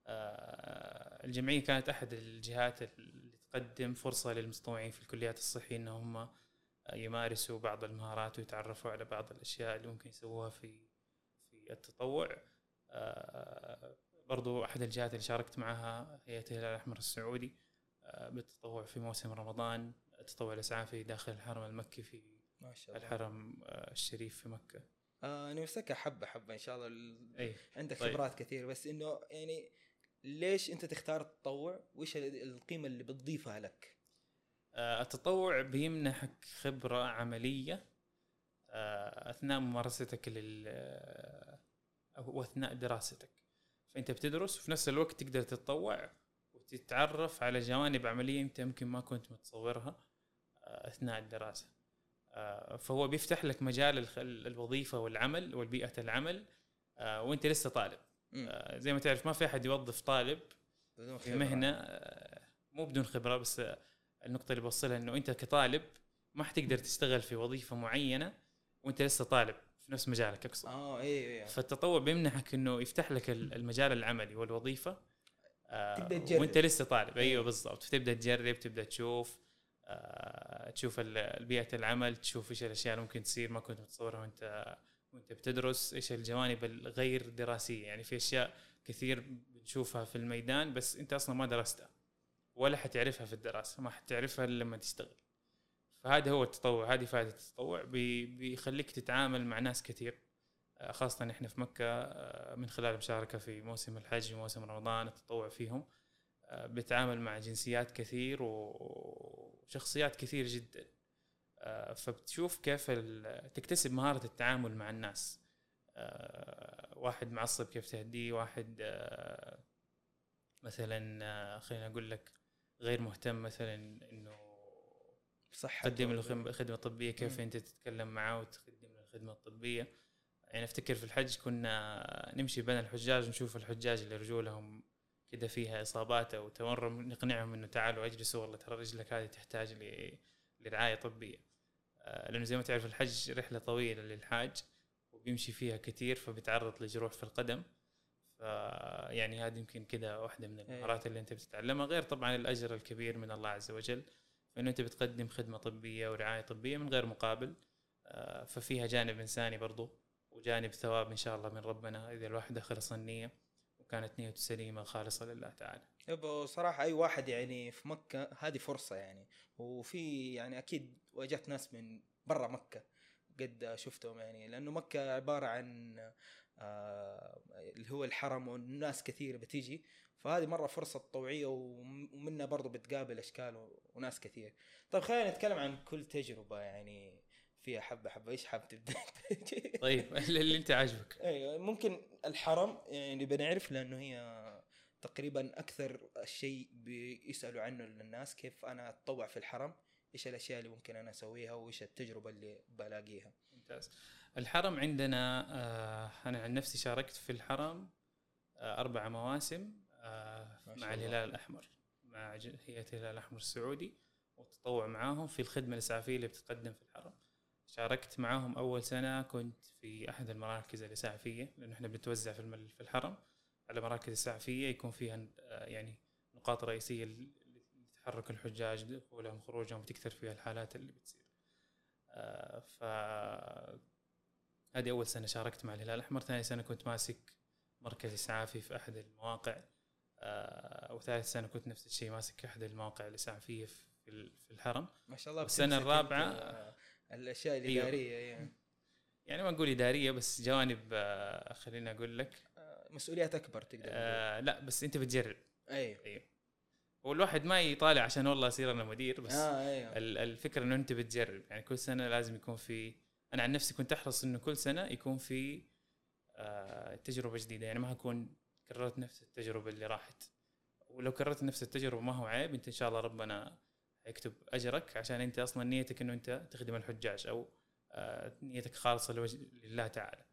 آه، الجمعية كانت أحد الجهات اللي تقدم فرصة للمتطوعين في الكليات الصحية ان هم يمارسوا بعض المهارات ويتعرفوا على بعض الأشياء اللي ممكن يسووها في في التطوع. آه، برضو أحد الجهات اللي شاركت معها هي الهلال الأحمر السعودي. آه، بالتطوع في موسم رمضان التطوع الاسعافي داخل الحرم المكي في ما شاء الله. الحرم آه، الشريف في مكة. آه نمسكها حبه حبه إن شاء الله. ال- إي. عندك طيب. خبرات كثير بس إنه يعني ليش أنت تختار التطوع؟ وإيش ال- القيمة اللي بتضيفها لك؟ التطوع بيمنحك خبرة عملية آه، أثناء ممارستك لل آه، أو أثناء دراستك فأنت بتدرس وفي نفس الوقت تقدر تتطوع وتتعرف على جوانب عملية أنت يمكن ما كنت متصورها آه، أثناء الدراسة آه، فهو بيفتح لك مجال الوظيفة والعمل والبيئة العمل آه، وأنت لسه طالب. آه، زي ما تعرف ما في أحد يوظف طالب في خبرة. آه، مو بدون خبرة بس آه، النقطة اللي بوصلها إنه أنت كطالب ما حتقدر تشتغل في وظيفة معينة وأنت لسه طالب في نفس مجالك أقصد. آه أيوه أيوه فالتطوع بيمنحك إنه يفتح لك ال- المجال العملي والوظيفة آه، تبدأ تجرب. وأنت لسه طالب. أيوة. أيوه بالضبط. تبدأ تجرب تبدأ تشوف آه، تشوف بيئة العمل تشوف إيش الأشياء اللي ممكن تصير ما كنت متصورها وأنت وأنت بتدرس إيش الجوانب الغير دراسية. يعني في أشياء كثير بنشوفها في الميدان بس أنت أصلا ما درستها. ولا حتعرفها في الدراسة ما حتعرفها إلا لما تشتغل. فهذا هو التطوع هذه فائدة التطوع بي- بيخليك تتعامل مع ناس كثير. آه، خاصة إحنا في مكة آه، من خلال المشاركة في موسم الحج وموسم رمضان التطوع فيهم. آه، بتعامل مع جنسيات كثير وشخصيات كثير جدا. فبتشوف كيف تكتسب مهارة التعامل مع الناس. واحد معصب كيف تهديه واحد مثلا خلينا أقول لك غير مهتم مثلا إنه صح تقدم له خدمة طبية كيف. أنت تتكلم معاه وتقدم له الخدمة الطبية يعني أفتكر في الحج كنا نمشي بين الحجاج نشوف الحجاج اللي رجولهم كده فيها إصابات أو تورم نقنعهم إنه تعالوا اجلسوا والله ترى رجلك هذه تحتاج ل- لرعاية طبية. آه، لأنه زي ما تعرف الحج رحلة طويلة للحاج وبيمشي فيها كثير فبيتعرض لجروح في القدم. فيعني هذه يمكن كده واحدة من المهارات اللي أنت بتتعلمها غير طبعا الأجر الكبير من الله عز وجل فانه أنت بتقدم خدمة طبية ورعاية طبية من غير مقابل آه، ففيها جانب إنساني برضو وجانب ثواب إن شاء الله من ربنا إذا الواحد اخلص النيه وكانت نيته سليمة خالصه لله تعالى. يبا صراحة أي واحد يعني في مكة هذه فرصة يعني وفي يعني أكيد واجهت ناس من برا مكة قد شفتهم يعني لأنه مكة عبارة عن آه اللي هو الحرم والناس كثير بتيجي. فهذه مرة فرصة تطوعية وم- ومنها برضو بتقابل أشكال و- وناس كثير. طيب خلينا نتكلم عن كل تجربة يعني فيها حبة حبة. إيش حاب تبدأ؟ طيب اللي أنت عاجبك. أيوه ممكن الحرم يعني بنعرف لأنه هي تقريبا أكثر شيء بيسألوا عنه الناس كيف أنا أتطوع في الحرم إيش الأشياء اللي ممكن أنا أسويها وإيش التجربة اللي بلاقيها. ممتاز. الحرم عندنا آه، أنا عن نفسي شاركت في الحرم آه، أربع مواسم آه، مع. الهلال الأحمر مع هيئه الهلال الأحمر السعودي والتطوع معاهم في الخدمة الإسعافية اللي بتقدم في الحرم. شاركت معاهم أول سنة كنت في أحد المراكز الإسعافية لأنه إحنا بنتوزع في في الحرم على مراكز إسعافية يكون فيها يعني نقاط رئيسية لتحرك الحجاج دخولهم خروجهم وتكثر فيها الحالات اللي بتصير. ف هذه أول سنة شاركت مع الهلال الأحمر ثاني سنة كنت ماسك مركز إسعافي في أحد المواقع آه، وثالث سنة كنت نفس الشيء ماسك أحد المواقع الإسعافية في ال- في الحرم. ما شاء الله أنت، آه، الأشياء أيوه. الاداريه أيوه. يعني ما نقول إدارية بس جوانب آه، خليني أقول لك. آه، مسؤوليات أكبر تقدر آه، لا بس أنت بتجرب. أيوه. أيوه. والواحد ما يطالع عشان والله أصير أنا مدير بس أيوه. ال- الفكرة إنه أنت بتجرب. يعني كل سنة لازم يكون في أنا عن نفسي كنت أحرص إنه كل سنة يكون في آه، تجربة جديدة. يعني ما اكون كررت نفس التجربة اللي راحت. ولو كررت نفس التجربة ما هو عيب. أنت إن شاء الله ربنا يكتب أجرك. عشان أنت أصلا نيتك إنه أنت تخدم الحجاج أو آه، نيتك خالصة لوجه لله تعالى.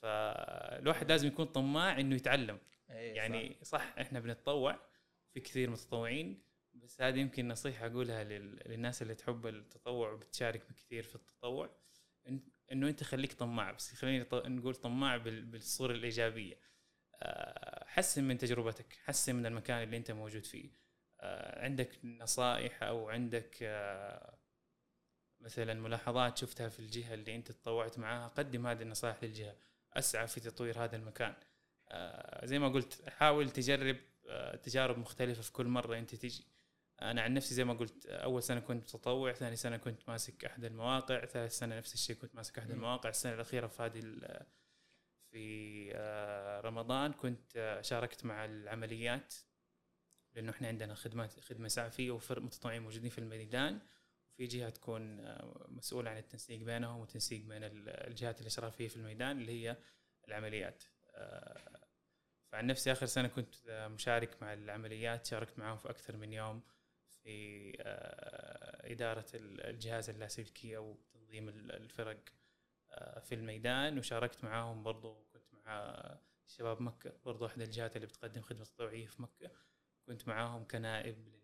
فالواحد لازم يكون طماع إنه يتعلم. أيوه، يعني صح إحنا بنتطوع. في كثير متطوعين بس هذه يمكن نصيحة أقولها لل- للناس اللي تحب التطوع وبتشارك كثير في التطوع إن- إنه أنت خليك طماع بس خلينا نقول طماع بال- بالصورة الإيجابية. آه، حسن من تجربتك حسن من المكان اللي أنت موجود فيه. آه، عندك نصائح أو عندك آه، مثلا ملاحظات شفتها في الجهة اللي أنت تطوعت معاها قدم هذه النصائح للجهة أسعى في تطوير هذا المكان. زي ما قلت حاول تجرب تجارب مختلفة في كل مرة أنت تجي. أنا عن نفسي زي ما قلت أول سنة كنت متطوع ثاني سنة كنت ماسك أحد المواقع ثالث سنة نفس الشيء كنت ماسك أحد مم. المواقع السنة الأخيرة في هذه في آه، رمضان كنت آه، شاركت مع العمليات لأنه إحنا عندنا خدمات خدمة إسعافية وفرق متطوعين موجودين في الميدان. وفي جهة تكون آه، مسؤولة عن التنسيق بينهم وتنسيق بين ال- الجهات الإشرافية في الميدان اللي هي العمليات. آه، فعن نفسي آخر سنة كنت آه، مشارك مع العمليات شاركت معاهم في أكثر من يوم في آه، إدارة الجهاز اللاسلكي أو تنظيم الفرق في الميدان وشاركت معاهم برضو كنت مع شباب مكة برضو إحدى الجهات اللي بتقدم خدمة تطوعيه في مكة كنت معاهم كنائب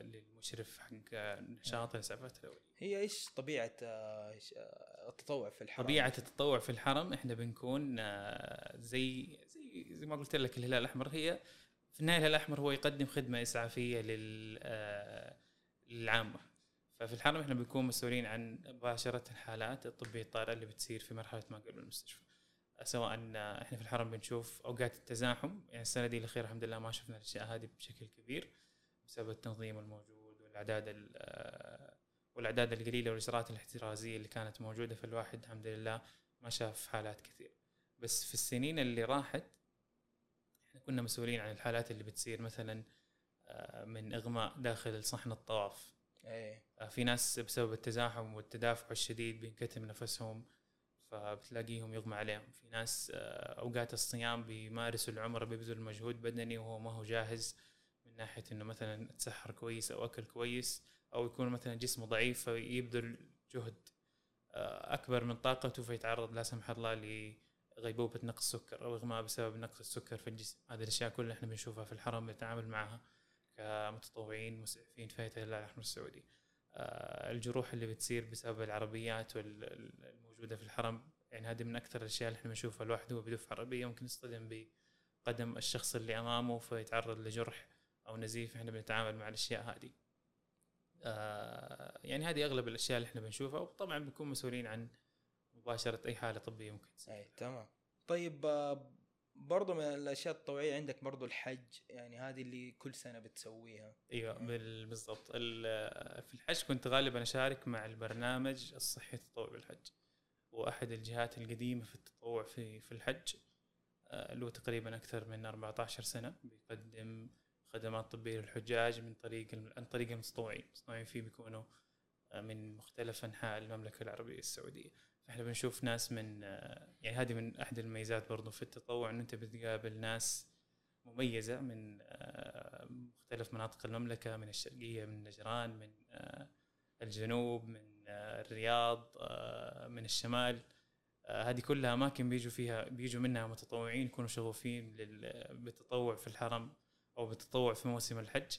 للمشرف حق نشاط الإسعافات الأولية. هي إيش طبيعة آه، آه، التطوع في الحرم؟ طبيعة التطوع في الحرم إحنا بنكون آه، زي زي ما قلت لك الهلال الأحمر هي في النهاية الهلال الأحمر هو يقدم خدمة إسعافية للعامة. ففي الحرم إحنا بنكون مسؤولين عن مباشرة الحالات الطبية الطارئة اللي بتصير في مرحلة ما قبل المستشفى. سواء إحنا في الحرم بنشوف أوقات التزاحم يعني السنة دي الأخيرة الحمد لله ما شفنا الأشياء هذه بشكل كبير بسبب التنظيم الموجود والأعداد آه، والأعداد القليلة والاجراءات الاحترازية اللي كانت موجودة في الواحد الحمد لله ما شاف حالات كثير بس في السنين اللي راحت إحنا كنا مسؤولين عن الحالات اللي بتصير مثلا آه، من إغماء داخل صحن الطواف. إيه. آه، في ناس بسبب التزاحم والتدافع الشديد بينكتم نفسهم فبتلاقيهم يغمى عليهم. في ناس أوقات الصيام بيمارسوا العمره بيبذل مجهود بدني وهو ما هو جاهز من ناحية إنه مثلا تسحر كويس أو أكل كويس أو يكون مثلا جسمه ضعيف فيبذل جهد آه، أكبر من طاقته فيتعرض لا سمح الله لغيبوبه نقص سكر أو اغماء بسبب نقص السكر في الجسم. هذه الأشياء كلها إحنا بنشوفها في الحرم بنتعامل معها كمتطوعين مسعفين في هيئة الهلال الأحمر السعودي. آه، الجروح اللي بتصير بسبب العربيات الموجودة في الحرم يعني هذه من أكثر الأشياء اللي إحنا بنشوفها الواحد هو بدف عربية ممكن يصطدم بقدم الشخص اللي أمامه فيتعرض لجرح أو نزيف. إحنا بنتعامل مع الأشياء هذه. آه يعني هذه أغلب الأشياء اللي إحنا بنشوفها وطبعا بنكون مسؤولين عن مباشرة أي حالة طبية ممكن تصير. اي تمام. طيب آه، برضو من الأشياء الطوعيه عندك برضو الحج يعني هذه اللي كل سنة بتسويها. أيوه بالضبط. في الحج كنت غالبا أشارك مع البرنامج الصحي التطوع بالحج. واحد الجهات القديمة في التطوع في في الحج آه، اللي هو تقريبا أكثر من 14 سنة. بيقدم خدمات طبية للحجاج من طريق عن طريق المتطوعين، المتطوعين فيه بيكونوا آه، من مختلف أنحاء المملكة العربية السعودية، فاحنا بنشوف ناس من يعني هذه من أحد الميزات برضو في التطوع إن أنت بتقابل ناس مميزة من مختلف مناطق المملكة من الشرقية من نجران من الجنوب من الرياض من الشمال. هذه كلها أماكن بيجوا فيها بيجوا منها متطوعين يكونوا شغوفين بالتطوع في الحرم أو بالتطوع في موسم الحج.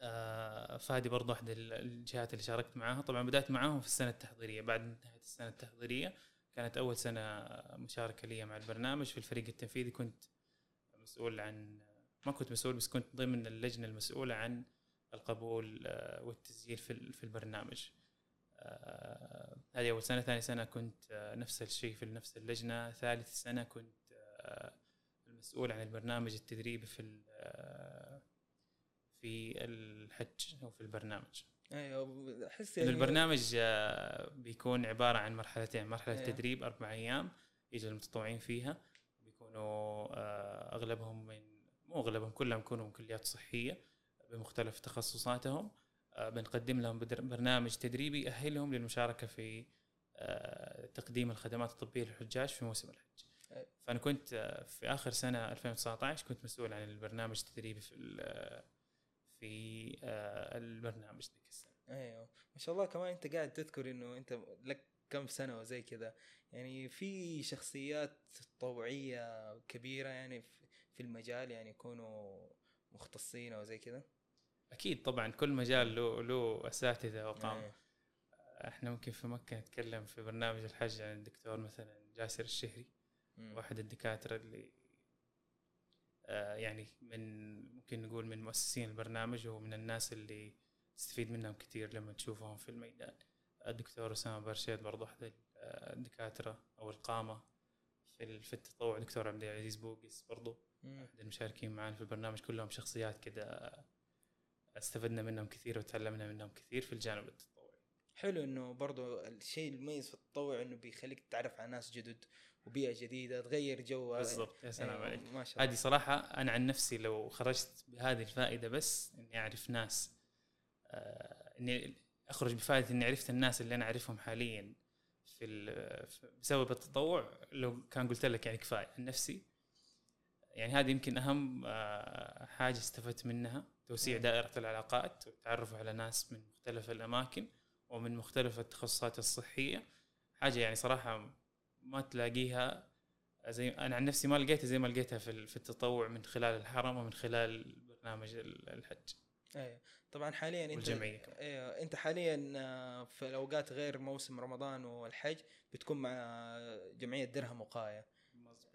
فهذه برضو احد الجهات اللي شاركت معاها. طبعا بدأت معاهم في السنة التحضيرية. بعد نهايه السنة التحضيرية كانت أول سنة مشاركة لي مع البرنامج في الفريق التنفيذي. كنت مسؤول عن ما كنت مسؤول بس كنت ضمن اللجنة المسؤولة عن القبول آه، والتسجيل في البرنامج. آه، هذه أول سنة. ثاني سنة كنت آه، نفس الشيء في نفس اللجنة. ثالث سنة كنت المسؤول عن البرنامج التدريبي في في الحج أو في البرنامج. أيوه أحس يعني البرنامج آه، بيكون عبارة عن مرحلتين. مرحلة أيوه. تدريب أربع أيام يجي المتطوعين فيها. بيكونوا آه، أغلبهم من مو أغلبهم كلهم يكونوا من كليات صحية بمختلف تخصصاتهم. آه، بنقدم لهم برنامج تدريبي يأهلهم للمشاركة في تقديم الخدمات الطبية للحجاج في موسم الحج. فأنا كنت في آخر سنة 2019 كنت مسؤول عن البرنامج التدريبي في في آه، البرنامج ذيك السنة. أيوه. ما شاء الله كمان أنت قاعد تذكر إنه أنت لك كم سنة وزي كذا. يعني في شخصيات طوعية كبيرة يعني في المجال يعني يكونوا مختصين أو زي كذا؟ أكيد طبعا كل مجال له له أساتذة وقام أيوه. إحنا ممكن في مكة نتكلم في برنامج الحج عن الدكتور مثلا جاسر الشهري واحد الدكاترة اللي يعني من ممكن نقول من مؤسسين البرنامج وهو من الناس اللي تستفيد منهم كثير لما تشوفهم في الميدان. الدكتور أسامة برشيد برضو أحد الدكاترة أو القامة في في التطوع. دكتور عبد العزيز بوقس برضو أحد المشاركين معنا في البرنامج. كلهم شخصيات كذا استفدنا منهم كثير وتعلمنا منهم كثير في الجانب التطوعي. حلو إنه برضو الشيء المميز في التطوع إنه بيخليك تتعرف على ناس جدد. وبيئة جديدة تغير جو. بالضبط. يا سلام عليك. ما شاء الله. هذه صراحة أنا عن نفسي لو خرجت بهذه الفائدة بس إني أعرف ناس آه إني أخرج بفائدة إني عرفت الناس اللي أنا أعرفهم حاليا في بسبب التطوع لو كان قلت لك يعني كفاية النفسي يعني هذه يمكن أهم آه، حاجة استفدت منها توسيع. دائرة العلاقات والتعرف على ناس من مختلف الأماكن ومن مختلف التخصصات الصحية. حاجة يعني صراحة ما تلاقيها. زي أنا عن نفسي ما لقيتها زي ما لقيتها في في التطوع من خلال الحرم ومن خلال برنامج ال- الحج. أيوه طبعا حاليا أنت كمان. أيوه أنت حاليا آه، في الأوقات غير موسم رمضان والحج بتكون مع جمعية درهم وقاية.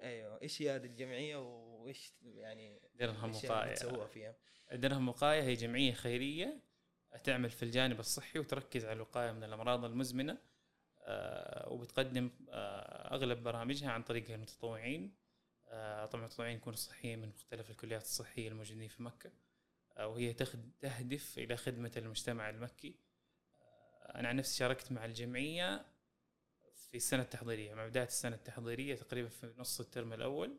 أيوه إيش هي هذه الجمعية وإيش يعني درهم وقاية. فيها؟ درهم وقاية هي جمعية خيرية تعمل في الجانب الصحي وتركز على الوقاية من الأمراض المزمنة وبتقدم آه، أغلب برامجها عن طريق المتطوعين. آه، طبعا المتطوعين يكونوا صحيين من مختلف الكليات الصحية الموجودين في مكة. آه، وهي تهدف إلى خدمة المجتمع المكي. آه، أنا عن نفسي شاركت مع الجمعية في السنة التحضيرية مع بداية السنة التحضيرية تقريبا في نص الترم الأول.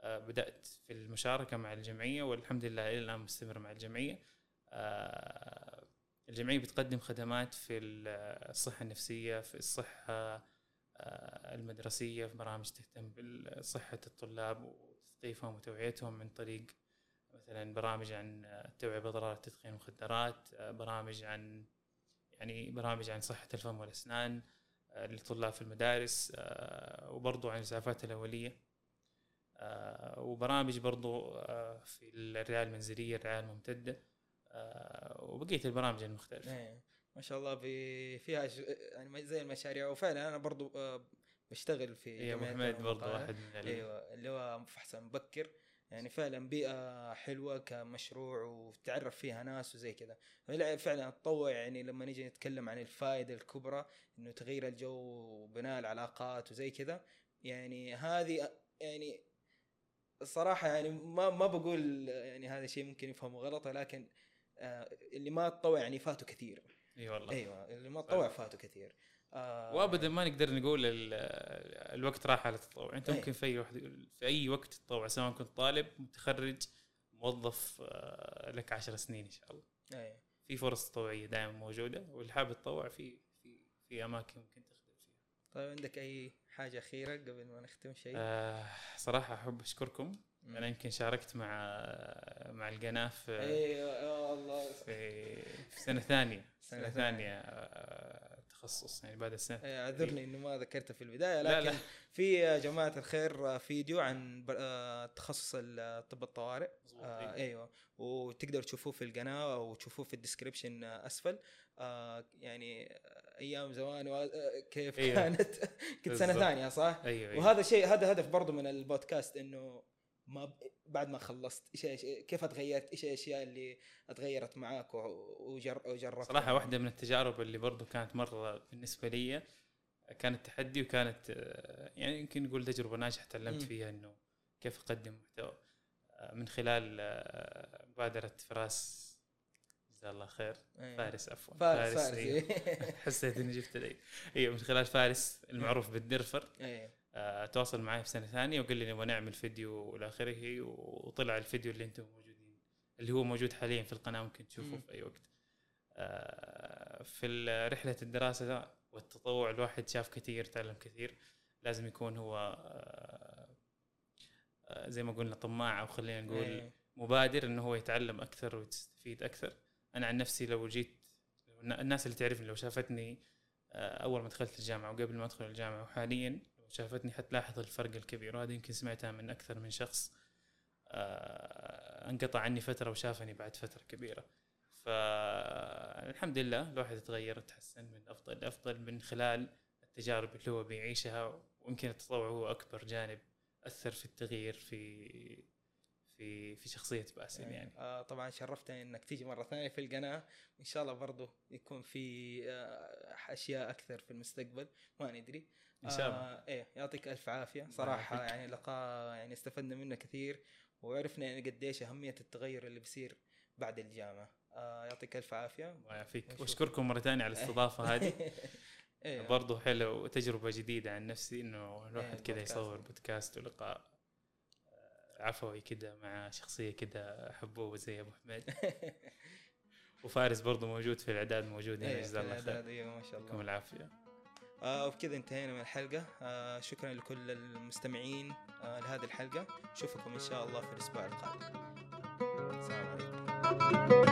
آه، بدأت في المشاركة مع الجمعية والحمد لله إلى الآن مستمر مع الجمعية. الجمعية بتقدم خدمات في ال- الصحة النفسية في الصحة آه، المدرسية في برامج تهتم بصحه الطلاب وتثقيفهم وتوعيتهم من طريق مثلا برامج عن التوعيه بأضرار تدخين المخدرات آه، برامج عن يعني برامج عن صحة الفم والأسنان آه، للطلاب في المدارس وبرضو عن الاسعافات الأولية. آه، وبرامج برضو في الرعاية المنزلية الرعاية الممتدة. آه، وبقية البرامج المختلفة. إيه ما شاء الله في فيها يعني زي المشاريع. وفعلا أنا برضو آه، بشتغل في حميد درهم برضو. واحد من إيوه اللي هو فحص مبكر يعني فعلا بيئة حلوة كمشروع وتعرف فيها ناس وزي كذا. فعلا التطوع يعني لما نيجي نتكلم عن الفائدة الكبرى إنه تغيير الجو وبناء العلاقات وزي كذا. يعني هذه يعني الصراحة يعني ما ما بقول يعني هذا شيء ممكن يفهمه غلط ولكن آه، اللي ما تطوع يعني فاته كثير إي والله إيوه اللي ما تطوع فاته كثير آه وابدا ما نقدر نقول ال- الوقت راح على التطوع أنت أي. ممكن في أي وقت في أي وقت تتطوع سواء كنت طالب متخرج موظف آه، لك عشر سنين إن شاء الله أيوة. في فرص تطوعيه دائما موجودة واللي حابب يتطوع في في في أماكن ممكن تخدم فيها طيب عندك أي حاجة أخيرة قبل ما نختم شيء؟ آه صراحة أحب أشكركم. أنا يمكن شاركت مع مع القناة في أيوه يا الله في, في سنة ثانية سنة سنة ثانية. ثانية آه، تخصص يعني بعد السنة إيه، أعذرني إنه ما ذكرته في البداية لا، لكن لا. في يا جماعة الخير فيديو عن آه، تخصص طب الطوارئ آه أيوة. إيوه وتقدروا تشوفوه في القناة أو تشوفوه في الديسكربشن آه، أسفل آه يعني آه، أيام زمان آه، كيف أيوة. كانت كنت سنة. ثانية صح؟ أيوه أيوه وهذا شيء هذا هدف برضو من البودكاست إنه ما ب... بعد ما خلصت إيش كيف اتغيرت إيش الاشياء اللي اتغيرت معاك وجر... وجربتها صراحة واحدة من التجارب اللي برضو كانت مرة بالنسبة لي كانت تحدي وكانت يعني يمكن نقول تجربة ناجحة تعلمت. فيها إنه كيف أقدم محتوى. من خلال مبادرة فراس جزاه الله خير أيوة. فارس عفوا فارس فارس أيوه. حسيت إني جبت العيد أيوه من خلال فارس المعروف بالدرفر. إيه. آه، تواصل معي في سنة ثانية وقال لي نبغى نعمل فيديو والى آخره وطلع الفيديو اللي أنتم موجودين اللي هو موجود حاليا في القناة ممكن تشوفه. في أي وقت آه، في رحلة الدراسة والتطوع الواحد شاف كثير تعلم كثير لازم يكون هو آه، آه، زي ما قلنا طماع أو خلينا نقول إيه. مبادر إنه هو يتعلم أكثر ويستفيد أكثر أنا عن نفسي لو جيت الناس اللي تعرفني لو شافتني آه، أول ما دخلت الجامعة وقبل ما أدخل الجامعة وحاليا شافتني حتلاحظ الفرق الكبير وهذا يمكن سمعتها من أكثر من شخص آه، انقطع عني فترة وشافني بعد فترة كبيرة. فالحمد لله الواحد يتغير وتحسن من أفضل لافضل من خلال التجارب اللي هو بيعيشها ويمكن التطوع هو أكبر جانب أثر في التغيير في في في شخصية باسل يعني. آه طبعا شرفتني إنك تيجي مرة ثانية في القناة. إن شاء الله برضو يكون في آه أشياء أكثر في المستقبل ما ندري. إن شاء الله. آه إيه يعطيك ألف عافية. صراحة يعافيك. يعني لقاء يعني استفدنا منه كثير وعرفنا يعني قديش أهمية التغير اللي بيصير بعد الجامعة. آه يعطيك ألف عافية. الله يعافيك. وأشكركم مرة ثانية على الاستضافة هذه. إيه. برضو حلو تجربة جديدة عن نفسي إنه الواحد إيه، كذا. يصور بودكاست ولقاء. عفوي كده مع شخصية كده أحبه زي أبو حميد. وفارس برضه موجود في الإعداد موجود هنا إيه، جزاه الله خير. أيوه ما شاء الله. يعطيكم العافية. آه وبكذا انتهينا من الحلقة. آه شكرا لكل المستمعين آه لهذه الحلقة. نشوفكم إن شاء الله في الأسبوع القادم. السلام عليكم.